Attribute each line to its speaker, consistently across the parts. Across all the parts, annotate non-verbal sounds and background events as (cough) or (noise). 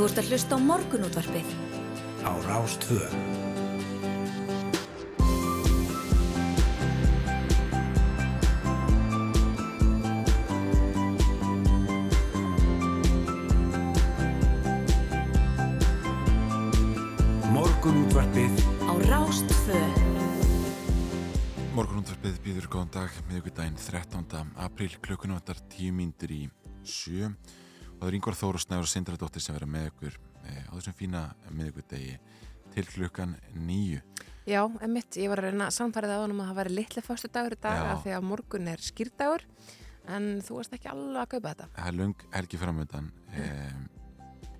Speaker 1: Þú ert að hlusta á morgunútvarpið.
Speaker 2: Á Rástvö. Morgunútvarpið
Speaker 1: Á Rástvö.
Speaker 3: Morgunúndarpið býður góðan dag miðugudaginn 13. apríl klukkuna vantar 10 mínútur í 7 og það er yngvar Þóru Snæður og Sindradóttir sem vera með ykkur eh, á þessum fína miðugudagi til klukkan 9
Speaker 4: Já, emitt, ég var að reyna samfærið á hann um að það væri litli fyrstu dagur í dag af því að morgun er skýrdagur en þú varst ekki alveg að kaupa þetta.
Speaker 3: Það er lung helgi framöndan eh,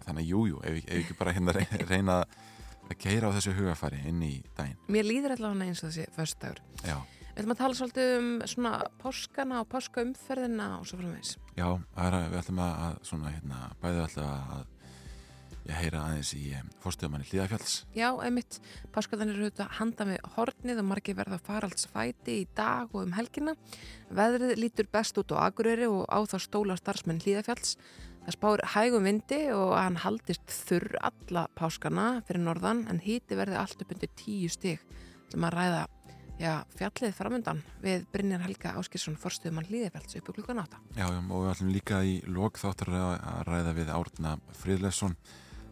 Speaker 3: þannig að jújú, ef, ef ekki bara hérna reyna að keira á þessu hugafari inn í daginn.
Speaker 4: Mér líður allavega eins og þessi fyrstu dagur
Speaker 3: Já,
Speaker 4: Við ætlum að tala svolítið um svona páskana og páskaumferðina og svo framvegis
Speaker 3: já er að við ætlum að, að svona hérna, bæði ætlum að ég heyra aðeins í fórstöðumanni Hlíðafjalls
Speaker 4: Já, emitt, páskaðan eru auðvitað handa með hornið og margir verða faraldsfæti í dag og um helgina. Veðrið lítur best út á Akureyri og á það stóla starfsmenn Hlíðafjalls. Það spár hægum vindi og hann haldist þurr alla páskana fyrir norðan en híti verði allt upp undir tíu stig til að ræða já, fjallið framundan við Brynjar Helga Áskilsson forstuðumann Hlíðafjalls uppi klukkan átta.
Speaker 3: Já, já, og við ætlum líka í lok þáttur að ræða við Árna Friðlefsson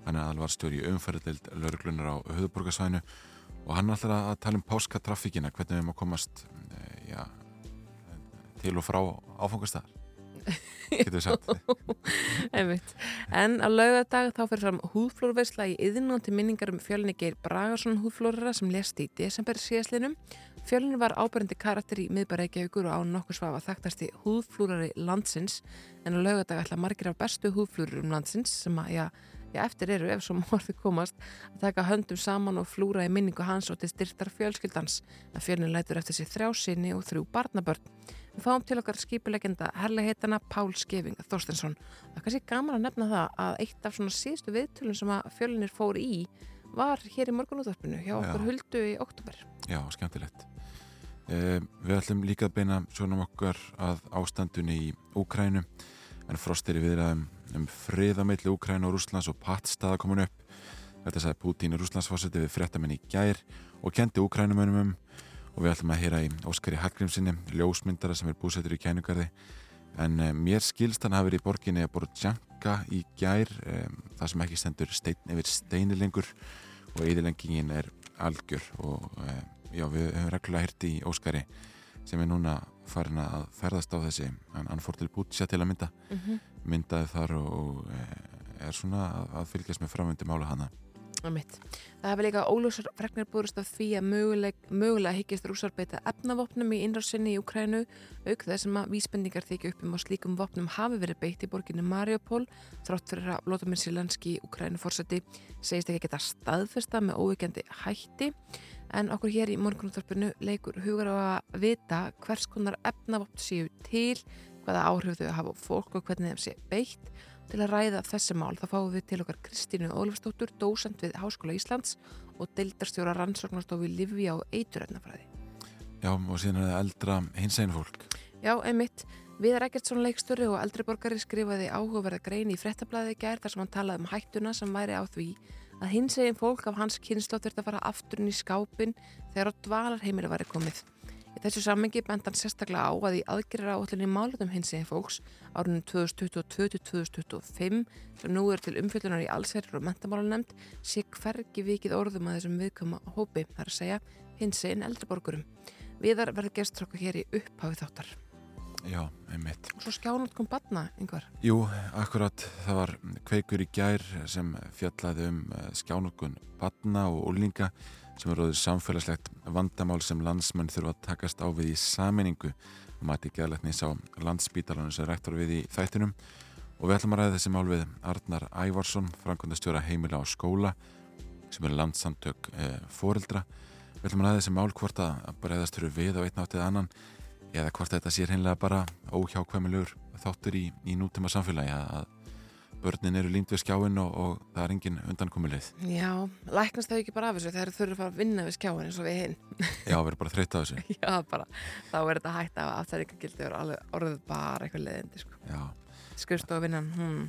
Speaker 3: hann er alvarstjóri í umferðild lauruglunar á höfuborgarsvæðinu og hann ætlar að tala um páskatraffíkina hvernig við að komast eh, já, til og frá áfangastæðar (laughs) getur við sagt.
Speaker 4: En á laugardag þá fyrir fram húðflórveisla í yðnum til minningar um fjölni Geir Bragarsson húðflórara sem lést í desember síðaslinum. Fjölni var ábærandi karakter í miðbæraikjaukur og á nokkur svafa þekktasti húðflúrari landsins en á laugardag ætla margir af bestu húðflúrurum landsins sem að, já, já, eftir eru ef svo morði komast að taka höndum saman og flúra í minningu hans og til styrtar fjölskyldans að fjölni lætur eftir sér þrjá sinni og þrjú barnabörn. Við fáum til okkar skipulegenda herleheitana Pál Skeving Þorstensson. Það er kannski gaman að nefna það að eitt af svona síðustu viðtölum sem að fjölinir fór í var hér í morgunúðvarpinu hjá okkur huldu í oktober.
Speaker 3: Já, skemmtilegt Við ætlum líka að beina sjónum okkar að ástandunni í Úkrænu en frost er í viðræðum um friðamilli Úkrænu og Rússlands og pattstaða komin upp. Þetta sagði Pútín Rússlandsfórseti við fréttamenn í gær og kendi Úkrænumönum um. Og við ætlum að heyra í Óskari Hallgrímsinni, ljósmyndara sem er búsettur í kænugarði. En um, mér skilst hann hafi verið í borginni að Borjanka í gær um, það sem ekki stendur stein, yfir steinilengur og eðilengingin er algjör og um, já, við höfum reglulega hirti í Óskari sem er núna farin að ferðast á þessi hann, fór til Bútsja til að mynda
Speaker 4: Mm -hmm.
Speaker 3: myndaði þar og, eh, er svona að, að fylgjast með framvöndi mála hana
Speaker 4: Það hefur líka óljósar fregnir búrist af því að möguleg, mögulega hyggist rússar beita efnavopnum í innrásinni í Ukrænu auk þess að vísbendingar þykja upp um að slíkum vopnum hafi verið beitt í borginni Mariupol þrátt fyrir að Vladimir Silenski í Ukrænu fórseti segist ekki geta staðfesta með óvíkjandi hætti. En okkur hér í morgunúttarpinu leikur hugar á að vita hvers konar efnavopn séu til hvaða áhrif þau hafa fólk og hvernig þeim sé beitt Til að ræða þessi mál þá fáum við til okkar Kristínu Ólafsdóttur, dósent við Háskóla Íslands og deildarstjóra rannsóknarstofi Livja og Eituröfnafræði.
Speaker 3: Já, og síðan er það eldra hinsegin fólk
Speaker 4: Já, einmitt. Viðar Eggertsson leikstöri og eldri borgari skrifaði áhugaverða grein í frettablaði gær þar sem hann talaði um hættuna sem væri á því að hinsegin fólk af hans kynnslótt þurft að fara afturinn í skápin þegar á dvalarheimili væri komið. Í þessu sammengi bent hann sérstaklega á að í aðgerra áallinni málutum hinsegin fólks árunum 2022-2025 sem nú er til umfyllunar í allsherjar og mentamálanemnd sé hvergi vikið orðum að þessum viðkoma hópi, þar að segja hinsegin eldriborgurum. Viðar verður gestur okkur hér í upphafi þáttar.
Speaker 3: Já, einmitt
Speaker 4: Og svo skjánat kom batna, einhver.
Speaker 3: Jú, akkurat, það var kveikur í gær sem fjallaði um skjánokun batna og úlninga sem er róður samfélagslegt vandamál sem landsmenn þurfa að takast á við í saminningu og mati geðlætnis á landsbítalanum sem rættur við í þættinum. Og við ætlum að ræða þessi mál við Arnar Ævarsson, framkvæmdastjóra heimila á skóla sem er landsamtök eh, fóreldra við ætlum að ræða þessi mál hvort að breyðast þurfu við á einn áttið annan eða hvort þetta sé hreinlega bara óhjákvæmilegur þáttur í, í nútíma samfélagi að börnin eru línt við skjáin og, og það er engin undankomuleið.
Speaker 4: Já, læknast þau ekki bara af þessu þegar þau þurfa að að vinna við skjáin eins og við hinn.
Speaker 3: Já, við erum bara þreytt á þessu. (laughs)
Speaker 4: Já, bara, þá er þetta hægt af aftæringagildi og alveg orðið bara eitthvað leiðindi, sko.
Speaker 3: Já,
Speaker 4: Skrifstofa vinnan, hmm.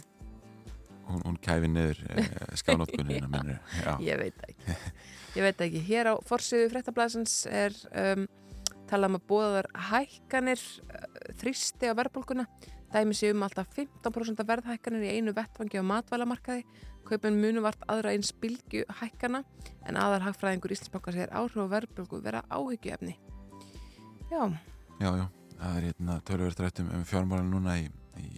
Speaker 3: hún, hún kæfi niður e, skjánótkunina minnur.
Speaker 4: Ég veit ekki. Ég veit ekki. Hér á forsiðu fréttablasins er um, talað um að bóðar hækkanir uh, þrýsti á verðbólguna. Dæmi sé um alltaf 15% verðhækkanir í einu vettfangi á matvælamarkaði. Kaupin munu vart aðra eins bylgu hækkana en aðar hagfræðingur Íslandsbanka segir áhrif og verðbólgu vera áhyggjuefni. Já.
Speaker 3: Já, já. Það er hérna tölverið rættum um fjármálan núna í, í,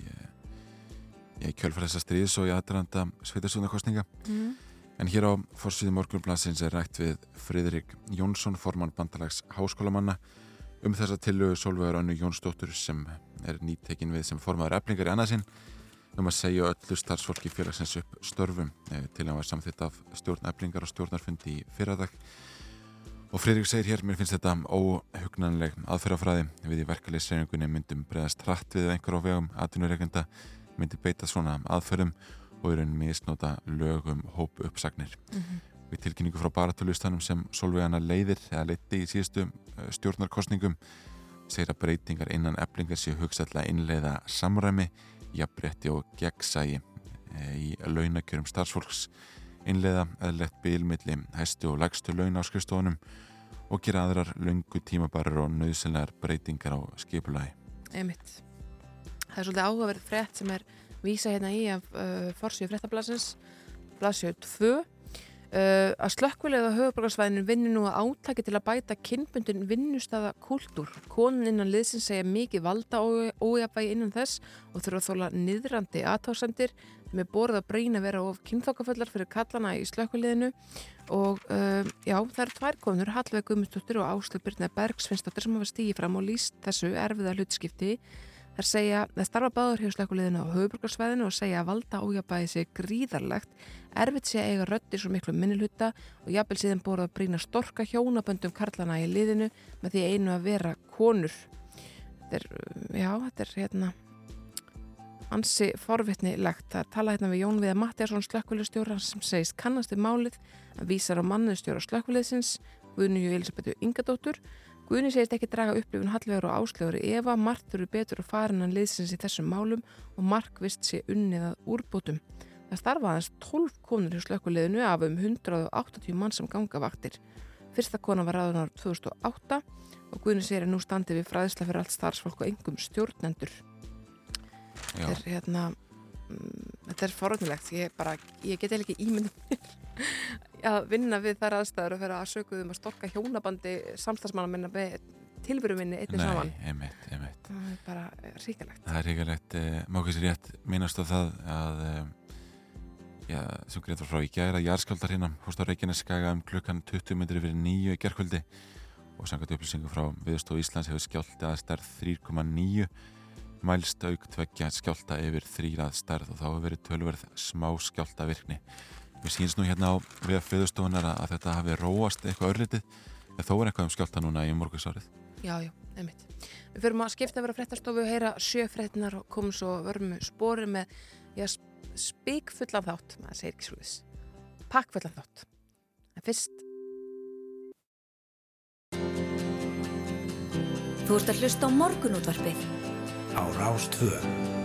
Speaker 3: í kjölfræðsa stríðs og í aðranda sveitarstofnarkostninga. Mm. En hér á fórsvíði morgunblansins er rætt við Fridrik Jónsson, formann bandalags háskólamanna um þessa tilögu Solveig Rannu Jónsdóttur sem er nýttekin við sem formaður eflingar í annarsinn um að segja öllu starfsfólki félagsins upp störfum. Eh, til að var samþitt af stjórn eflingar og stjórnarfundi í fyrradag. Og Fridrik segir hér, mér finnst þetta óhugnanleg aðferðafræði. Við í verkefliðsreiningunni myndum bregðast hratt við einhver á vegum atvinnureikenda myndi beita svona aðferðum og eru misnóta lögum hópu uppsagnir mm -hmm við tilkynningu frá baratölustanum sem Solveigana leiðir eða leiti í síðustu eh, stjórnarkostningum segir að breytingar innan eflingar séu hugsaðlega innleiða samræmi, jafnbretti og gegnsægi eh, í launakjörum starfsfólks innleiða eðlert bílmiðli hæstu og legstu laun á skrifstofunum og gera aðrar lungu tímabarir og nöðsynlegar breytingar á skipulagi.
Speaker 4: Einmitt. Það er svolítið áhugaverð frétt sem er vísa hérna í af uh, forsvíu fréttablasins blasjöð 2 Uh, að slökkvilið á höfuborgarsvæðinu vinnir nú að átaki til að bæta kynbundin vinnustada kúltúr. Konin innan liðsins segja mikið valda ójafægi innan þess og þurfa að þóla niðrandi aðtásendir með borð að breyna vera of kynþokkaföllar fyrir kallana í slökkviliðinu og uh, já, það eru tvær konur, Hallveig Gummistóttir og Áslug Byrna Bergsvinsdóttir sem hafa stígið fram og líst þessu erfiða hlutskipti Það segja, það starfa báður hjá slökuliðinu á höfuburgarsvæðinu og segja að valda ójabæði sig gríðarlegt, erfitt sé eiga rötti svo miklu minnilhuta og jafnvel síðan búið að brína storka hjónaböndum karlana í liðinu með því einu að vera konur. Þetta er, já, þetta er hérna ansi forvitnilegt. Það tala hérna við Jón Viða Mattiasson slökkulegstjóra sem segist kannast við málið að vísar á mannuðstjóra slökkulegsins Guðnýju Elisabethu Ingadóttur Guðni segist ekki draga upplifun Hallvegur og Áslögur ef að margt eru betur og farinan liðsins í þessum málum og markvist sé unnið að úrbótum. Það starfaðans 12 konur í slökkuleginu af um 180 mann sem gangavaktir. Fyrsta kona var árið 2008 og Guðni segir að nú standi við fræðisla fyrir allt starfsfólk og engum stjórnendur. Þetta er, hérna, mm, þetta er foröndilegt. Ég, ég get eða ekki ímyndið (laughs) að vinna við þær aðstæður og fyrir að sökuðum að storka hjónabandi samstagsmanna minna með tilveru minni einnig saman.
Speaker 3: einmitt, einmitt.
Speaker 4: Það er bara ríkilegt
Speaker 3: Það er ríkilegt, eh, mákvæmst rétt minnast á það að eh, já, sem greið var frá í gæra járskjöldar hérna hóst á Reykjaneskaga um klukkan 20 minnir yfir nýju í gerðkvöldi og samkvæmt upplýsingu frá Viðstof Íslands hefur skjálta að stærð 3,9 mælst auk tveggja skjálta yfir þrýrað stærð og þá hefur verið tölverð smá skjálta virkni Við sínst nú hérna á við fyrðustofunar að þetta hafi róast eitthvað örlitið en þó er eitthvað um skjálta núna í morgunsárið.
Speaker 4: Já, já, einmitt. Við förum að skipta að vera fréttastofu og heyra sjöfréttinar og komum svo vörmu spóri með já, spík fullan þátt, maður segir ekki slúðis. Pakk fullan þátt. En fyrst...
Speaker 1: Þú ert að hlusta á morgunútvarpið.
Speaker 2: Á Rástvöð.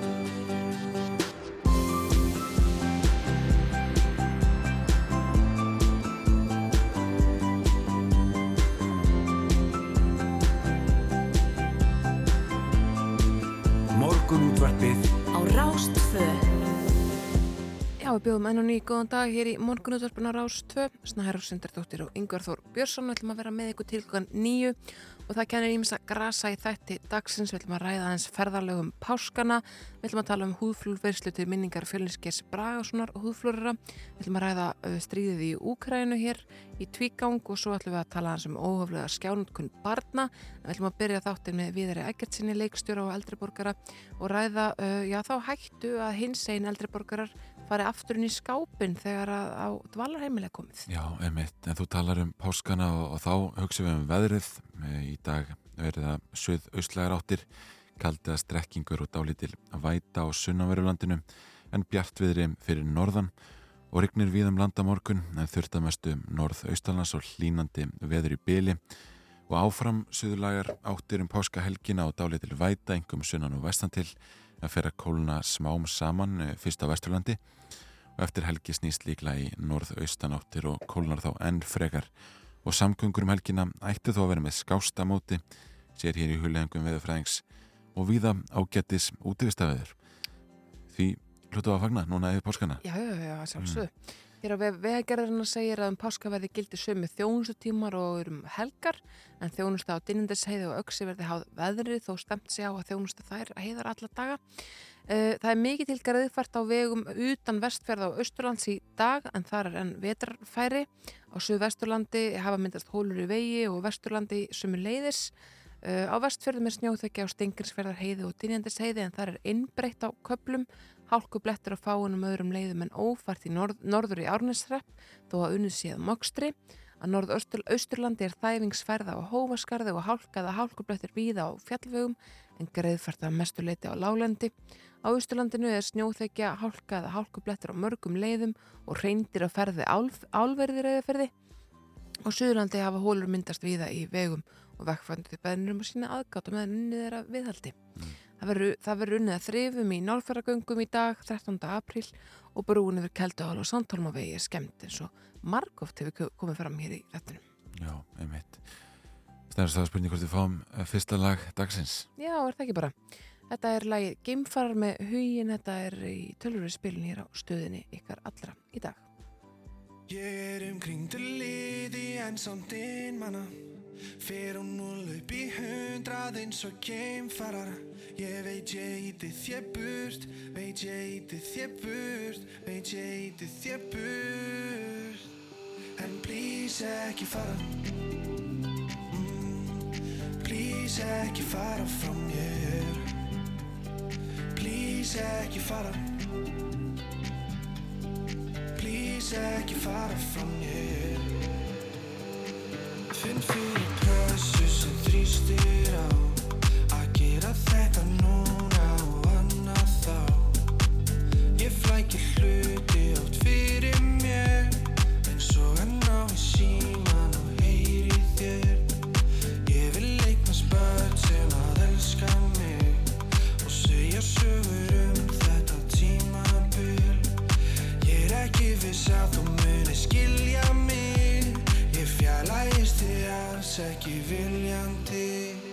Speaker 2: Morgunútvarpið
Speaker 4: Já, við bjóðum enn og ný góðan dag hér í morgunútvarpinu á Rástföð Snæður Sindardóttir og Yngvar Þór Björnsson við ætlum að vera með ykkur til klukkan nýju og það kennir ímis að grasa í þætti dagsins, við ætlum að ræða aðeins ferðarlegum páskana, við ætlum að tala um húðflúrverslu til minningar fjölinskers Bragasonar og húðflúrara, við ætlum að ræða stríðið í Úkrænu hér í tvígang og svo ætlum við að tala aðeins um óhaflega skjánundkunn barna, við ætlum að byrja þáttin með viðri Eggertsinni, leikstjóra og eldriborgara og ræða, já þá hættu að hins einn eldriborgarar farið aftur inn í skápin þegar að á dvalarheimilega komið.
Speaker 3: Já, einmitt, en þú talar um páskana og, og þá hugsaum við um veðrið. Í dag verið það söð austlægar áttir, kaldiða strekkingur og dálítil væta á sunnaverulandinu en bjartviðri fyrir norðan og rignir við um landamorgun en þurftamestu norð-austalans og hlínandi veður í byli og áfram söðulagar áttir um páskahelgina og dálítil væta, engum sunnan og vestan til að fer að kóluna smám saman eh, fyrst á Vesturlandi. Og eftir helgi snýst líklega í norðaustanáttir og kólnar þá enn frekar. Og samgöngur um helgina ætti þó að vera með skástamóti sér hér í hulengum veðurfræðings. Og viða ágættis útvistafæður því hlutu að fagna núna eða páskana.
Speaker 4: Já, já, já, sjálfsög. Mm. Hér á vegagerðarinn segir að um páskaveði gildi sömu þjónustutímar og um helgar en þjónusta á dinnindisheiði og öksi verði háð veðrið þó stemt sig á að þjónusta þær heiðar alla daga. Eh, það er mikið til greiðfært á vegum utan vestferða á Östurlands í dag en þar er enn vetrarfæri. Á Suðvesturlandi hafa myndast hólur í vegi og Vesturlandi sömu leiðis. Eh, á vestferðum er snjóþekki á Stinginsferðar heiði og dinnindisheiði en þar er innbreytt á köplum hálku blettur á fáunum öðrum leiðum en ófært í norð, norður í Árnesrepp þó að unnið séð mokstri. Að norðausturlandi er þæfingsferða á hófaskarði og hálkaða hálkublettir víða á fjallvegum en greiðfærta mestuleiti á lálendi. Á austurlandinu er snjóþekja hálkaða hálkublettir á mörgum leiðum og reyndir að ferði álf, álverðir eða ferði. Og Suðurlandi hafa hólur myndast víða í vegum og vekkfændið beðnum að sína aðgáta meðan unnið er að viðhaldi. Mm. Það verður unnið að þrifum í nálfæragöngum í dag, 13. april og brúin yfir Kelduhál og Sandholmavegi er skemmt eins og margóft hefur komið fram hér í þettunum.
Speaker 3: Já, einmitt. Stærnast það spurning hvort þið fáum fyrsta lag dagsins.
Speaker 4: Já, er það ekki bara. Þetta er lagið Geimfarar með hugin, þetta er í tölurri spilin hér á stöðinni ykkar allra í dag.
Speaker 5: Ég er umkring til liði en samt inn manna. Fyrir hún núl upp í hundrað eins og geimfarar. Ég veit ég íti þér burt Veit ég íti þér burt Veit ég íti þér burt. En please ekki fara. Mm, Please ekki fara frá mér. Please ekki fara Please ekki fara frá mér Finn fyrir pressu sem þrýstir á. Að gera þetta núna og annað þá. Ég flækir hluti átt að þú muni skilja mig. Ég fjarlægist þig alls ekki viljandi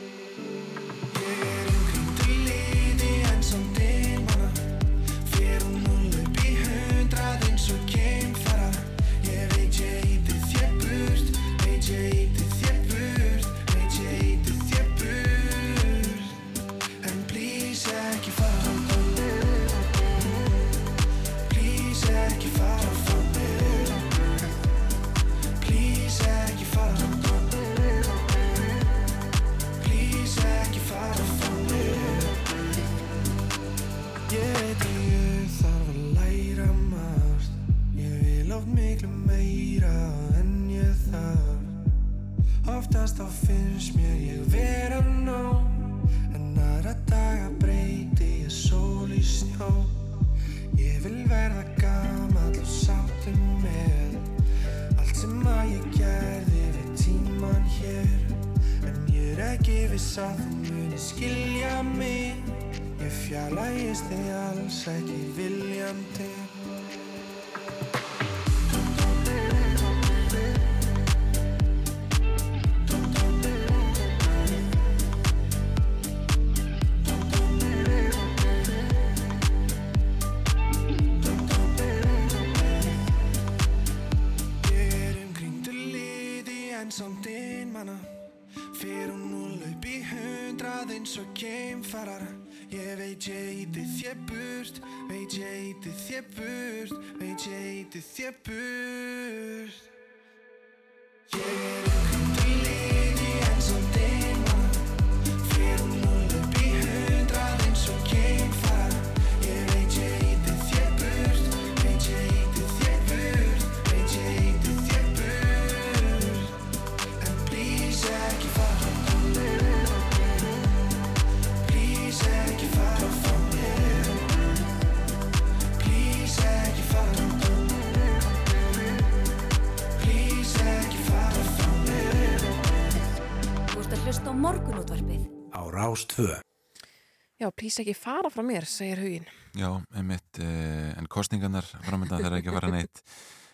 Speaker 4: plís ekki fara frá mér, segir huginn.
Speaker 3: Já, einmitt, eh, en kostningarnar framöndan þeirra ekki að fara neitt.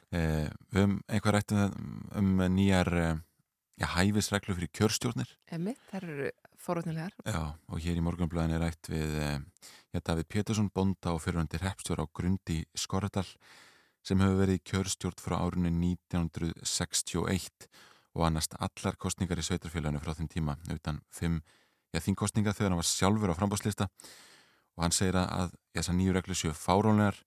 Speaker 3: Eh, við höfum einhver rætt um, um nýjar eh, já, hæfisreglu fyrir kjörstjórnir.
Speaker 4: Emmitt, þær eru forvöldnilegar.
Speaker 3: Já, og hér í morgunblæðin er rætt við eh, já, David Pétursson, bonda og fyrirvendir heppstjór á Grundi Skorradal sem hefur verið kjörstjórn frá árunni 1961 og annast allar kostningar í sveitarfélaginu frá þeim tíma utan fimm, já, þínkostninga þegar hann var sjálfur á frambáslista og hann segir að þessar nýju reglu séu fárónlegar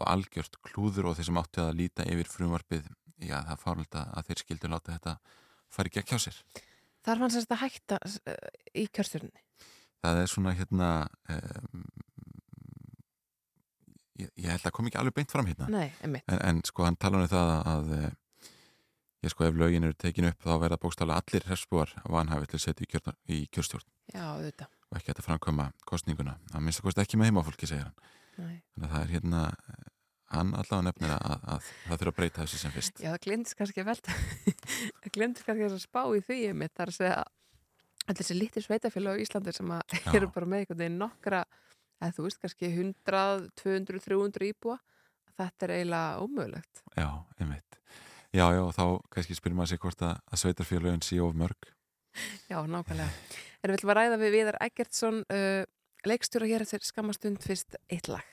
Speaker 3: og algjört klúður og þeir sem áttu að líta yfir frumvarpið, já það er fárólda að þeir skildu láta þetta fara í gegn hjá sér.
Speaker 4: Þar fann sérst að hætta uh, í kjörstjórnni.
Speaker 3: Það er svona hérna um, ég, ég held að kom ekki alveg beint fram hérna
Speaker 4: Nei,
Speaker 3: en, en sko hann tala um það að, að eh, ég sko ef lögin eru tekin upp þá verða bókstaflega allir hrefsbúar vanhafið til að setja í, kjörna, í kjörstjórn
Speaker 4: Já, auðvitað.
Speaker 3: og ekki að framkvæma kostninguna að minnst að kosti ekki með heimafólki segir hann
Speaker 4: Nei.
Speaker 3: þannig að það er hérna hann allavega nefnir að, að, að það þurfa að breyta þessu sem fyrst
Speaker 4: Já, það glindist kannski velta. (laughs) það glindist kannski að spá í því emmitt. Það er að segja allir þessi lítið sveitafélag á Íslandi sem eru bara með einhvern veginn nokkra, eða þú veist, kannski 100, 200, 300 íbúa. Þetta er eiginlega ómögulegt.
Speaker 3: Já, einmitt Já, já, þá kannski spyrir maður sig hvort að, að sveitarfélögin sé of mörg
Speaker 4: Já, nákvæmlega. Erum við ætlum að ræða við Viðar Eggertsson, uh, leikstjóra hér eftir skamastund fyrst eitt lag.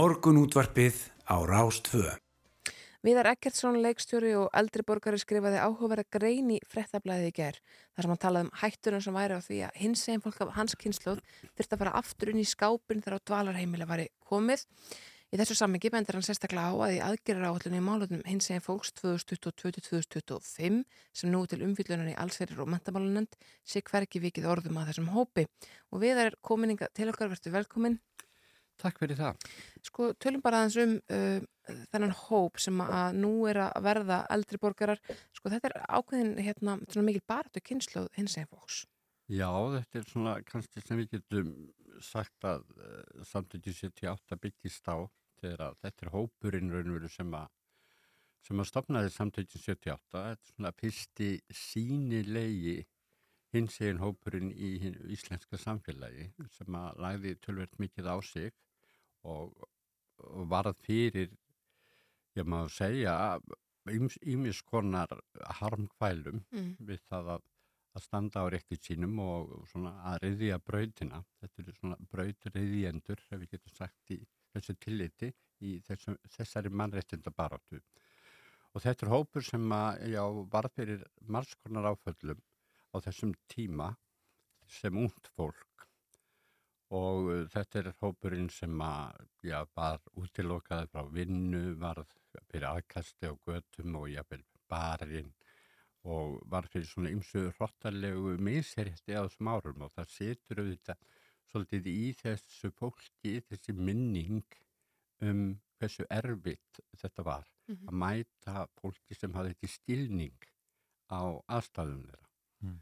Speaker 2: Morgun útvarpið á Rástvö.
Speaker 4: Viðar Ekkertsson, leikstjóri og eldri borgari skrifaði áhugaverða grein í frettablaðið í ger þar sem hann talaði um hættunum sem væri á því að hins eginn fólk af hans kynnslóð þurfti að fara aftur inn í skápin þegar á dvalarheimili væri komið. Í þessu sammingi bendir hann sérstaklega á að í aðgerra áallunni í málunum hins eginn fólks 2022-2025 sem nú til umfyllunar í allsverðir og mentamálunend sé hverki vikið orðum að þessum hópi og Viðar er kominninga til okkar, verður velkomin.
Speaker 6: Takk fyrir það.
Speaker 4: Sko, tölum bara aðeins um uh, þennan hóp sem að nú er að verða eldri borgarar. Sko, þetta er ákveðin hérna, svona mikil baratu kynslu hins eginn fólks.
Speaker 6: Já, þetta er svona kannski sem við getum sagt að uh, samtökju 78 byggist á þegar að þetta er hópurinn raunveru sem að sem að stopnaði samtökju 78. Þetta er svona fyrsti sínilegi hins eginn hópurinn í íslenska samfélagi sem að lagði tölvert mikið á sig og, varð fyrir, ég má segja, ímis konar harmkvælum
Speaker 4: Mm.
Speaker 6: við það að, að standa á rekkið sínum og svona að reyðja brautina. Þetta eru svona brautriðjendur, ef við getum sagt í þessu tilliti, í þessu, þessari mannréttinda baráttu. Og þetta er hópur sem að, já, varð fyrir margs konar áföllum á þessum tíma sem ungt fólk og uh, þetta er hópurinn sem að, já, var útilokaði frá vinnu, var fyrir aðkasti á götum og jáfnvel barinn og var fyrir svona ymsu hrottarlegu misherjætti á þessum árum og það setur auðvitað svolítið í þessu fólki, þessi minning um hversu erfitt þetta var
Speaker 4: Mhm.
Speaker 6: að mæta fólki sem hafði ekki stilning á aðstæðum þeirra.
Speaker 3: Mm.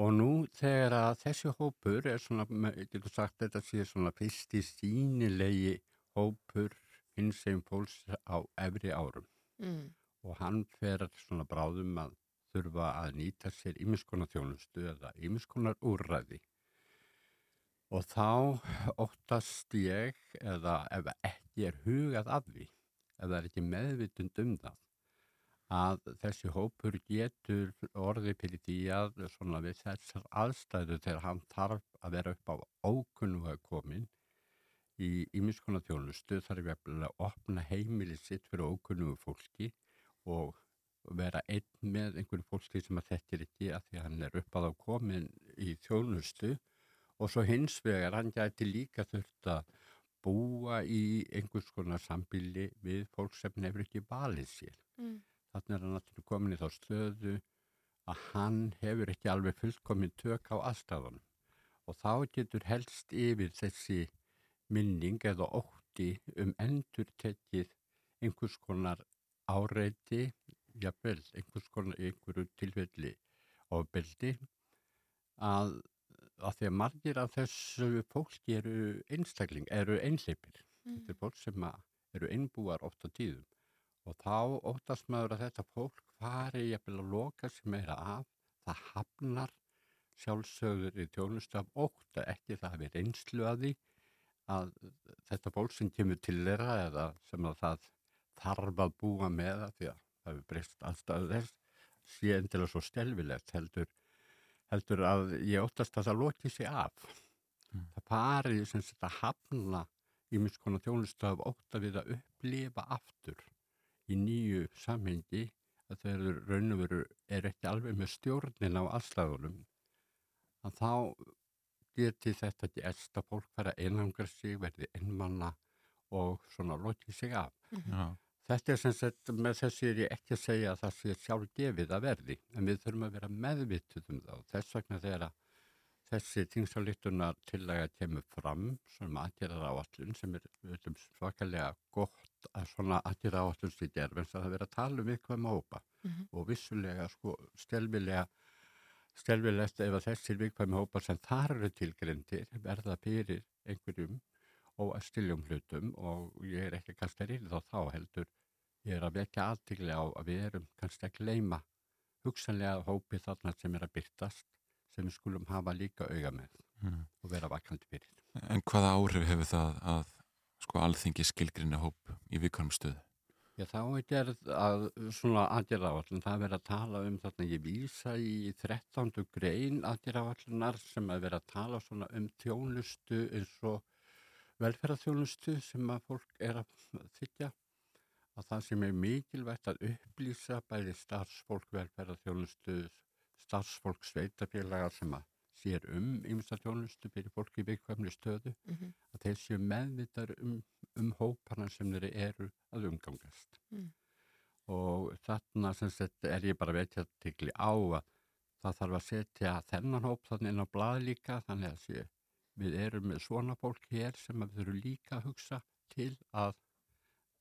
Speaker 6: Og nú þegar að þessi hópur er svona, getur sagt þetta sé svona fyrsti sínilegi hópur hins sem fólks á efri árum
Speaker 4: Mm.
Speaker 6: og hann fer svona bráðum að þurfa að nýta sér ýmiskonar þjónustu eða ýmiskonar úrræði. Og þá óttast ég, eða ef ekki er hugað af því, það er ekki meðvitund um það, að þessi hópur getur orðið fyrir því að við þessar aðstæðu þegar hann þarf að vera upp á ókunnuga komin í ýmiskonar þjónustu þarf ég að opna heimili sitt fyrir ókunnugu fólki og vera einn með einhverju fólki sem að þekkir ekki að því að hann er upp á komin í þjónustu og svo hins vegar hann gæti líka þurft að búa í einhvers konar sambíli við fólk sem nefnir ekki valið sér.
Speaker 4: Mm.
Speaker 6: Þannig er hann náttúrulega komin í þá stöðu að hann hefur ekki alveg fullkomin tök á aðstafanum og þá getur helst yfir þessi minning eða ótti um endur tekið einhvers konar áreiti, jafnvel, einhvers konar einhverju tilfelli ofbeldi að, að því að margir af þessu fólki eru einstakling, eru einleipir. Þetta er fólk sem eru einbúar oft á tíðum og þá óttast maður að þetta fólk fari jafnvel að loka sem meira af, það hafnar sjálfsögður í tjónustu af ótta, ekki það hafi reynslu að því að þetta fólk sem kemur til þeirra eða sem að það þarf að búa með það því að það hefur breyst aðstæðu þess sé endilega svo stelvilegt heldur, heldur að ég óttast að það loki sig af.
Speaker 3: Mm.
Speaker 6: Það fari sem þetta hafna í miskona þjónustu af ótta við að upplifa aftur í nýju samhengi að þeir eru raun og veru er ekki alveg með stjórnin á aðstæðunum að þá geti þetta ekki erst að fólk fara einangra sig, verði einmanna og svona lokið sig af.
Speaker 3: Já.
Speaker 6: Þetta er sem sagt, með þessu er ég ekki að segja að það sé sjálf gefið að verði, en við þurfum að vera meðvituð um það og þess vegna þegar að þessi tingsálítunar tillega kemur fram, svona aðgerðar áallun sem er veitum, svakalega gott að svona aðgerðar áallun sé gerð, en það er verið að tala um eitthvað mópa
Speaker 4: Mhm.
Speaker 6: og vissulega sko stelvilega stelvilegt ef að þessir vikvæmi hópar sem þar eru tilgrindir verða fyrir einhverjum og að stiljum hlutum og ég er ekki kannski að rýða þá heldur. Ég er að vekja aðtigli á að við erum kannski að gleyma hugsanlega hópi þarna sem er að byrtast sem við skulum hafa líka auga með
Speaker 3: Mm.
Speaker 6: og vera vakandi fyrir.
Speaker 3: En hvaða áhrif hefur það að sko alþingi skilgrinni hóp í viðkvæmum stöðu?
Speaker 6: Já, þá er að svona aðgerðáallin, það er verið að tala um þarna ég vísa í 13. grein aðgerðáallinar sem er verið að tala svona um þjónustu eins og velferðarþjónustu sem að fólk er að þykja að það sem er mikilvægt að upplýsa bæði starfsfólk velferðarþjónustu, starfsfólk sveitafélaga sem að sér um ymsa þjónustu fyrir fólki í byggkvæmni stöðu,
Speaker 4: Mhm.
Speaker 6: að þeir séu meðvitað um, um hóparna sem þeir eru að umgangast.
Speaker 4: Mm.
Speaker 6: Og þarna sett er ég bara veit tikli á að það þarf að setja þennan hóp þannig inn á blað líka þannig að sé, við erum með svona fólk hér sem við þurfum líka að hugsa til að,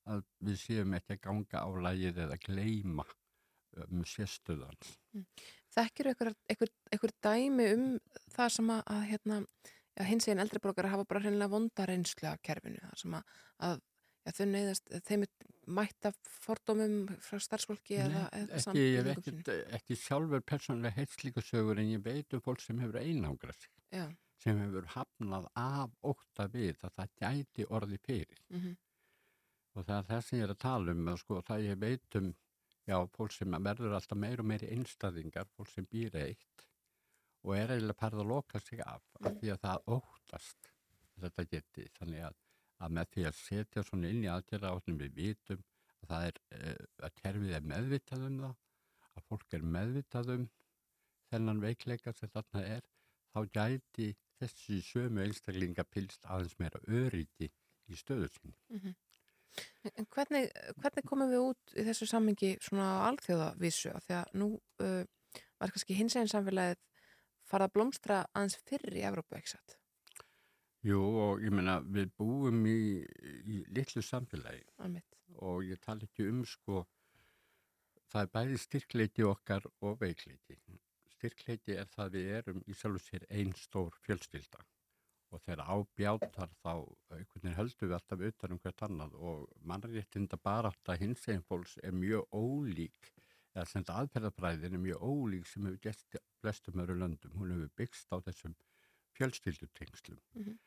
Speaker 6: að við séum ekki að ganga á lægið eða gleyma um sérstöðans.
Speaker 4: Þekkir ykkur, ykkur, ykkur dæmi um það sem að, að hérna, já, hins eginn eldri borgar hafa bara hreinlega vonda reynslu af kerfinu, það sem að, að já, þau neyðast, þeim er mætt af fordómum frá starfsfólki eða, eða
Speaker 6: ekki, ég hef ekki, ekki sjálfur persónulega heilt slíka sögur en ég veit um fólk sem hefur einangrað sig,
Speaker 4: Já,
Speaker 6: sem hefur hafnað af ótta við að það gæti orði fyrir.
Speaker 4: mhm,
Speaker 6: Og það er það sem ég er að tala um, að sko, það ég veit um, já, fólk sem verður alltaf meir og meiri einstæðingar, fólk sem býr eitt og er eiginlega parð að loka sig af, af því að það óttast þetta geti. Þannig að, að með því að setja svona inn í aðgerða áttum við vitum að það er, uh, að kerfið er meðvitað um það, að fólk er meðvitað um þennan veikleika sem þarna er, þá gæti þessi sömu einstaklinga pilst aðeins meira öryggi í stöðu sinni.
Speaker 4: mhm. En hvernig, hvernig komum við út í þessu sammingi svona á alþjóðavísu? Af Því að nú uh, var kannski hins eginn samfélagið farað að blómstra aðeins fyrr í Evrópu, satt?
Speaker 6: Jú og ég meina við búum í, í litlu samfélagi
Speaker 4: Almitt.
Speaker 6: og ég tala ekki um sko það er bæði styrkleiti okkar og veikleiti. Styrkleiti er það við erum í sjálfu sér einn stór fjölstylda og þegar ábjátar þá einhvern veginn höldum við alltaf utan um hvert annað og mannréttinda barátta hins einn fólks er mjög ólík eða sem þetta aðferðabræðin er mjög ólík sem hefur í flestum öru löndum. Hún hefur byggst á þessum fjölskyldutengslum.
Speaker 4: Mhm.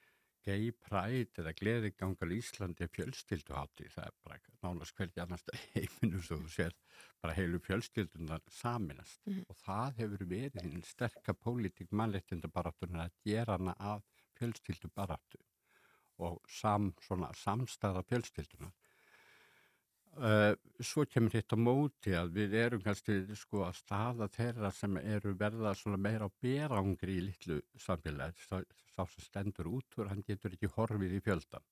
Speaker 6: Gay Pride eða Gleðigangal Íslandi er fjölskylduhátti, það er bara nánast hverja annars heiminu svo þú sér bara heilu fjölskyldunar saminast
Speaker 4: Mhm.
Speaker 6: og það hefur verið hinn sterka pólitík mannleitinda baráttunar að gera hana af fjölskyldu baráttu og sam, svona, samstæða fjölskyldunar. Uh, svo kemur þetta móti að við erum kannski sko að staða þeirra sem eru verða meira á berangri í litlu samfélagi, sá, sem stendur út úr, hann getur ekki horfið í fjöldan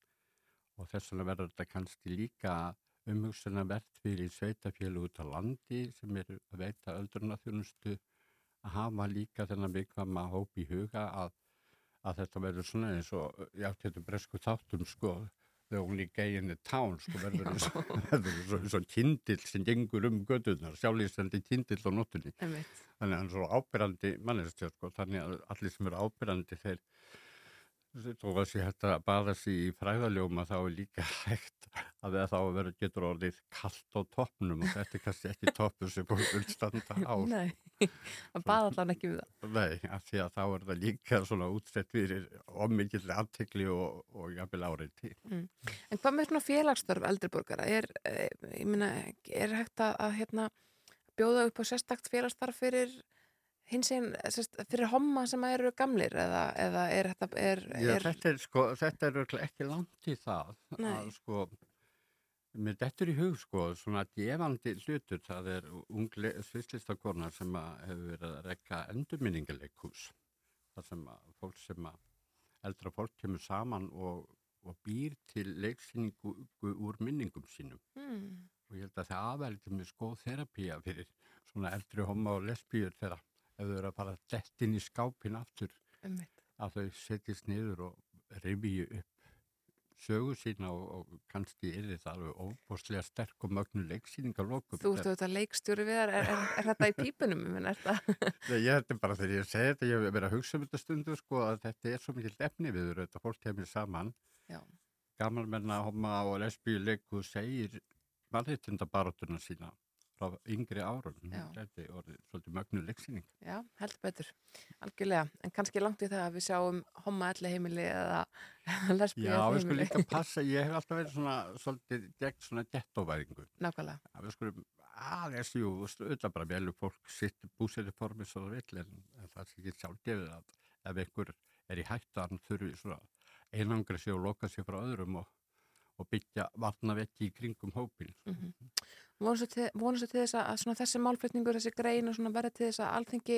Speaker 6: og þess vegna verður þetta kannski líka umhugsuna verðt fyrir sveitafjölu út á landi sem eru að veita öldrunarþjónustu að hafa líka þennan vikvama hóp í huga að, að þetta verður svona eins og, já, þetta er bresku þáttum sko, the only gay in the town sko, verður eins og, eins og, kindill sem gengur um gödunar, sjálflýstandi kindill á.
Speaker 4: Einmitt.
Speaker 6: Þannig að hann er svo ábyrrandi mannestjá, sko, þannig að allir sem eru ábyrrandi þeir þó að sé hægt að baða sig í fræðaljóma þá er líka (laughs) hægt að það þá verður getur orðið kallt á toppnum og þetta er kannski ekki toppur sem fólk vil standa á. (laughs)
Speaker 4: Nei, (laughs) það baða allan ekki við það.
Speaker 6: Nei, af því að þá er það líka svona útsett fyrir ommikill aftekli og, og jafnvel árið til.
Speaker 4: En hvað með svona félagsstörf eldriborgara? Er, eh, ég meina, er hægt að, að hérna, bjóða upp á sérstakt félagsstarf fyrir hins einn, fyrir homma sem eru gamlir eða, eða er þetta, er,
Speaker 6: Já,
Speaker 4: er,
Speaker 6: þetta er sko, þetta er ekki langt í það
Speaker 4: Nei.
Speaker 6: að sko, mér dettur í hug sko, svona gefandi hlutur, það er ung svislistakona sem hefur verið að rekka endurminningaleikhús, það sem að fólk sem að eldra fólk kemur saman og, og býr til leiksýningu úr minningum sínum.
Speaker 4: Hmm,
Speaker 6: og ég held að það aðverði með skoð þerapía fyrir svona eldri homma og lesbíur þegar ef þau eru að fara dett inn í skápin aftur
Speaker 4: einmitt.
Speaker 6: að þau setjast niður og rifju upp sögu sína og, og kannski er þetta alveg óbúslega sterk og mögnu leiksýningar lokum.
Speaker 4: Þú ert auðvitað leikstjóri við þar, er, er, er þetta í pípunum? Ég er
Speaker 6: er bara þegar ég segi þetta, ég hef verið að hugsa um þetta stundu sko að þetta er svo mikil efni við þetta fólk kemur saman.
Speaker 4: Já.
Speaker 6: Gamalmenna, homma og lesbíu leiku segir mannreitindabaróttuna sína frá yngri árum.
Speaker 4: Já.
Speaker 6: Þetta er orðið svolítið mögnu leiksýning.
Speaker 4: Já, heldur betur, algjörlega. En kannski langt í það að við sjáum homma elli heimili eða (laughs) lesbíu
Speaker 6: Já, við skulum líka passa, ég hef alltaf verið svona svolítið gegn svona gettóværingu.
Speaker 4: Nákvæmlega.
Speaker 6: að við skulum aðeins, jú, auðvitað bara velur fólk sitt búsæri formi svo það vill en, það er ekki sjálfgefið að ef einhver er í hann þurfi svona einangra sig og loka sig frá öðrum og, og byggja vatna vekki í kringum hópin.
Speaker 4: Mm Vonastu til, vonastu til þess að, að svona þessi málflutningur, þessi grein verði til þess að alþengi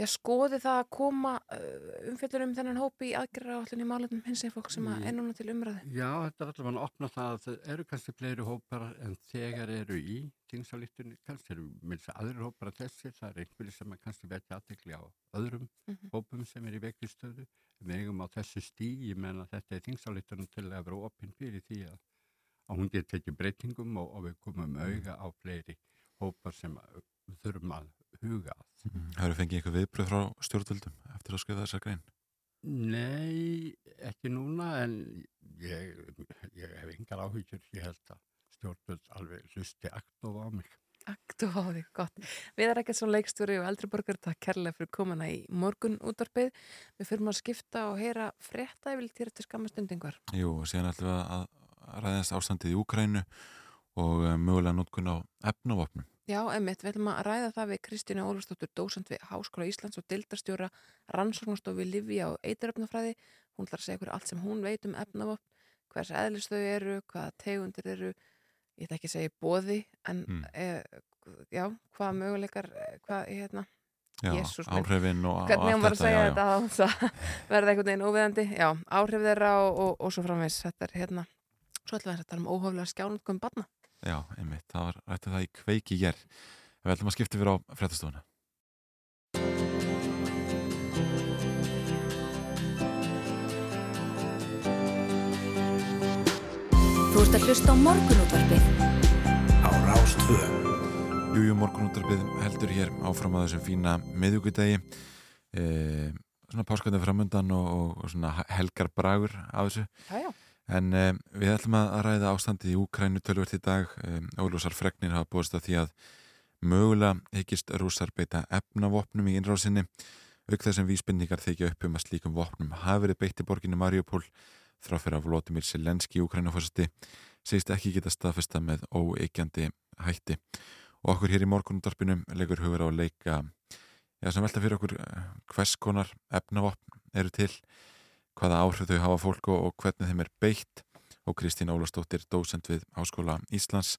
Speaker 4: já, skoði það að koma uh, umfjöllur um þennan hópi í aðgerra allir í málefnum hins eða fólk sem að
Speaker 6: Ég-
Speaker 4: er núna til umræði.
Speaker 6: Já, þetta er allavega að opna það að það eru kannski fleiri hópar en þegar eru í tingsálíktunni, kannski eru minnst aðrir hópar en þessi, það er einhverju sem kannski vekja aðtekli á öðrum
Speaker 4: Mhm.
Speaker 6: hópum sem er í veiklistöðu. Við eigum á þessu stíi menn að þetta er tingsálíktunum til að vera opinn fyrir því að, að hún geti tekið breytingum og, og við komum auga á fleiri hópar sem við þurfum að huga að.
Speaker 3: Það eru fengið einhver viðbröð frá stjórnvöldum eftir að skrifa þessa grein.
Speaker 6: Nei, ekki núna en ég, ég hef engar áhyggjur, ég held að stjórnvöld alveg hlusti aktof á mig.
Speaker 4: Aktu á því, gott. Við erum ekkert svo leikstjóri og eldri borgar, takk kærlega fyrir komuna í morgun útvarpið. Við fyrir að skipta og heyra frétta yfir til eftir skamastundingar.
Speaker 3: Jú, og síðan ætlum við að ræðast ástandið í Úkrænu og eh, mögulega nótkun á efnavopnum.
Speaker 4: Já, emitt, við ætlum að ræða það við Kristínu Ólafsdóttur, dósant við Háskóla Íslands og dildarstjóra rannsóknastofi Livia og eituröfnafræði. Hún ætlar að segja okkur allt sem hún veit um efnavopn, hvers eðlis þau eru, hvaða tegundir eru, ég ætla ekki að segja bóði, en
Speaker 3: Mm.
Speaker 4: e, já, hvaða möguleikar, eh, hvað, hérna,
Speaker 3: Já, áhrifin og, og
Speaker 4: hvernig hún var að segja þetta að (laughs) það verða einhvern veginn óviðandi já, áhrif þeirra og, og, og svo framvegs þetta er hérna, svo ætlum við að tala um óhaflega skjánutkum barna
Speaker 3: Já, einmitt, það var rættið það í kveiki í ger. Við ætlum að skipta yfir á fréttastofuna.
Speaker 1: Þú ert að hlusta á morgunútvarpið
Speaker 2: á Rástvö.
Speaker 3: Jújú, morgunúttarpið heldur hér áfram að þessum fína miðugudegi. E, svona páskvæðið framöndan og, og, og svona helgar bragur af þessu.
Speaker 4: Já, já,
Speaker 3: En e, við ætlum að ræða ástandið í Úkrænu tölvört í dag. E, Ólúsar fregnir hafa búist að því að mögulega hyggist rússar beita efnavopnum í innrásinni. Auk þessum vísbendingar þykja upp um að slíkum vopnum hafi verið beitt í borginni Mariupol þráfyrir af Vladimir Selenski Úkrænufórseti segist ekki geta staðfesta með óeikjandi hætti. Og okkur hér í morgunundarpinum leikur hugur á að leika já, sem velta fyrir okkur eh, hvers konar efnavopn eru til, hvaða áhrif þau hafa fólk og, og hvernig þeim er beitt og Kristín Ólastóttir, dósent við Háskóla Íslands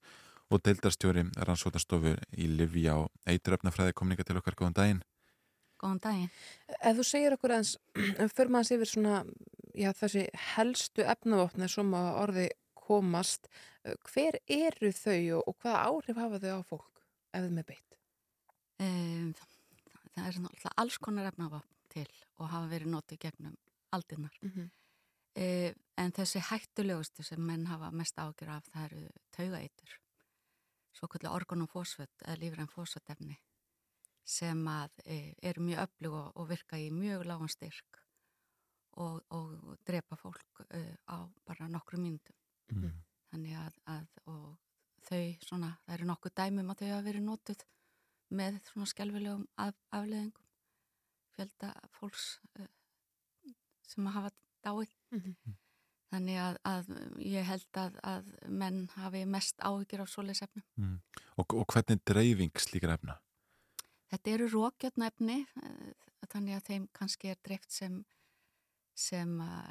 Speaker 3: og deildarstjóri rannsótastofu í Livja og eituröfnafræði komninga til okkar góðan daginn.
Speaker 7: Góðan daginn.
Speaker 4: ef þú segir okkur eins fyrir maður sér yfir svona já, þessi helstu efnavopni sem að orði komast hver eru þau og, og hvaða áhrif hafa þau á fólk ef þeim er beitt
Speaker 7: Um, það er alls konar efnavapn til og hafa verið notið gegnum aldinnar.
Speaker 4: mm -hmm.
Speaker 7: Uh, en þessi hættulegustu sem menn hafa mest ágjur af það eru taugaitur. Svo kvöldi organ og fósfött eða lífræn fósföttefni sem að uh, eru mjög öflug og, og virka í mjög lágan styrk og, og drepa fólk uh, á bara nokkru mínútum.
Speaker 3: Mm.
Speaker 7: Þannig að, að og þau svona, það eru nokkuð dæmum að þau hafa verið notuð með svona skelfilegum af, afleðingum fjölda fólks uh, sem hafa dáið.
Speaker 4: Mhm.
Speaker 7: Þannig að, að ég held að, að menn hafi mest áhyggjur af svoleiðsefnum.
Speaker 3: Mm. Og, og hvernig er dreifing slíkar efna?
Speaker 7: Þetta eru rókjarnefni, þannig að þeim kannski er dreift sem, sem uh,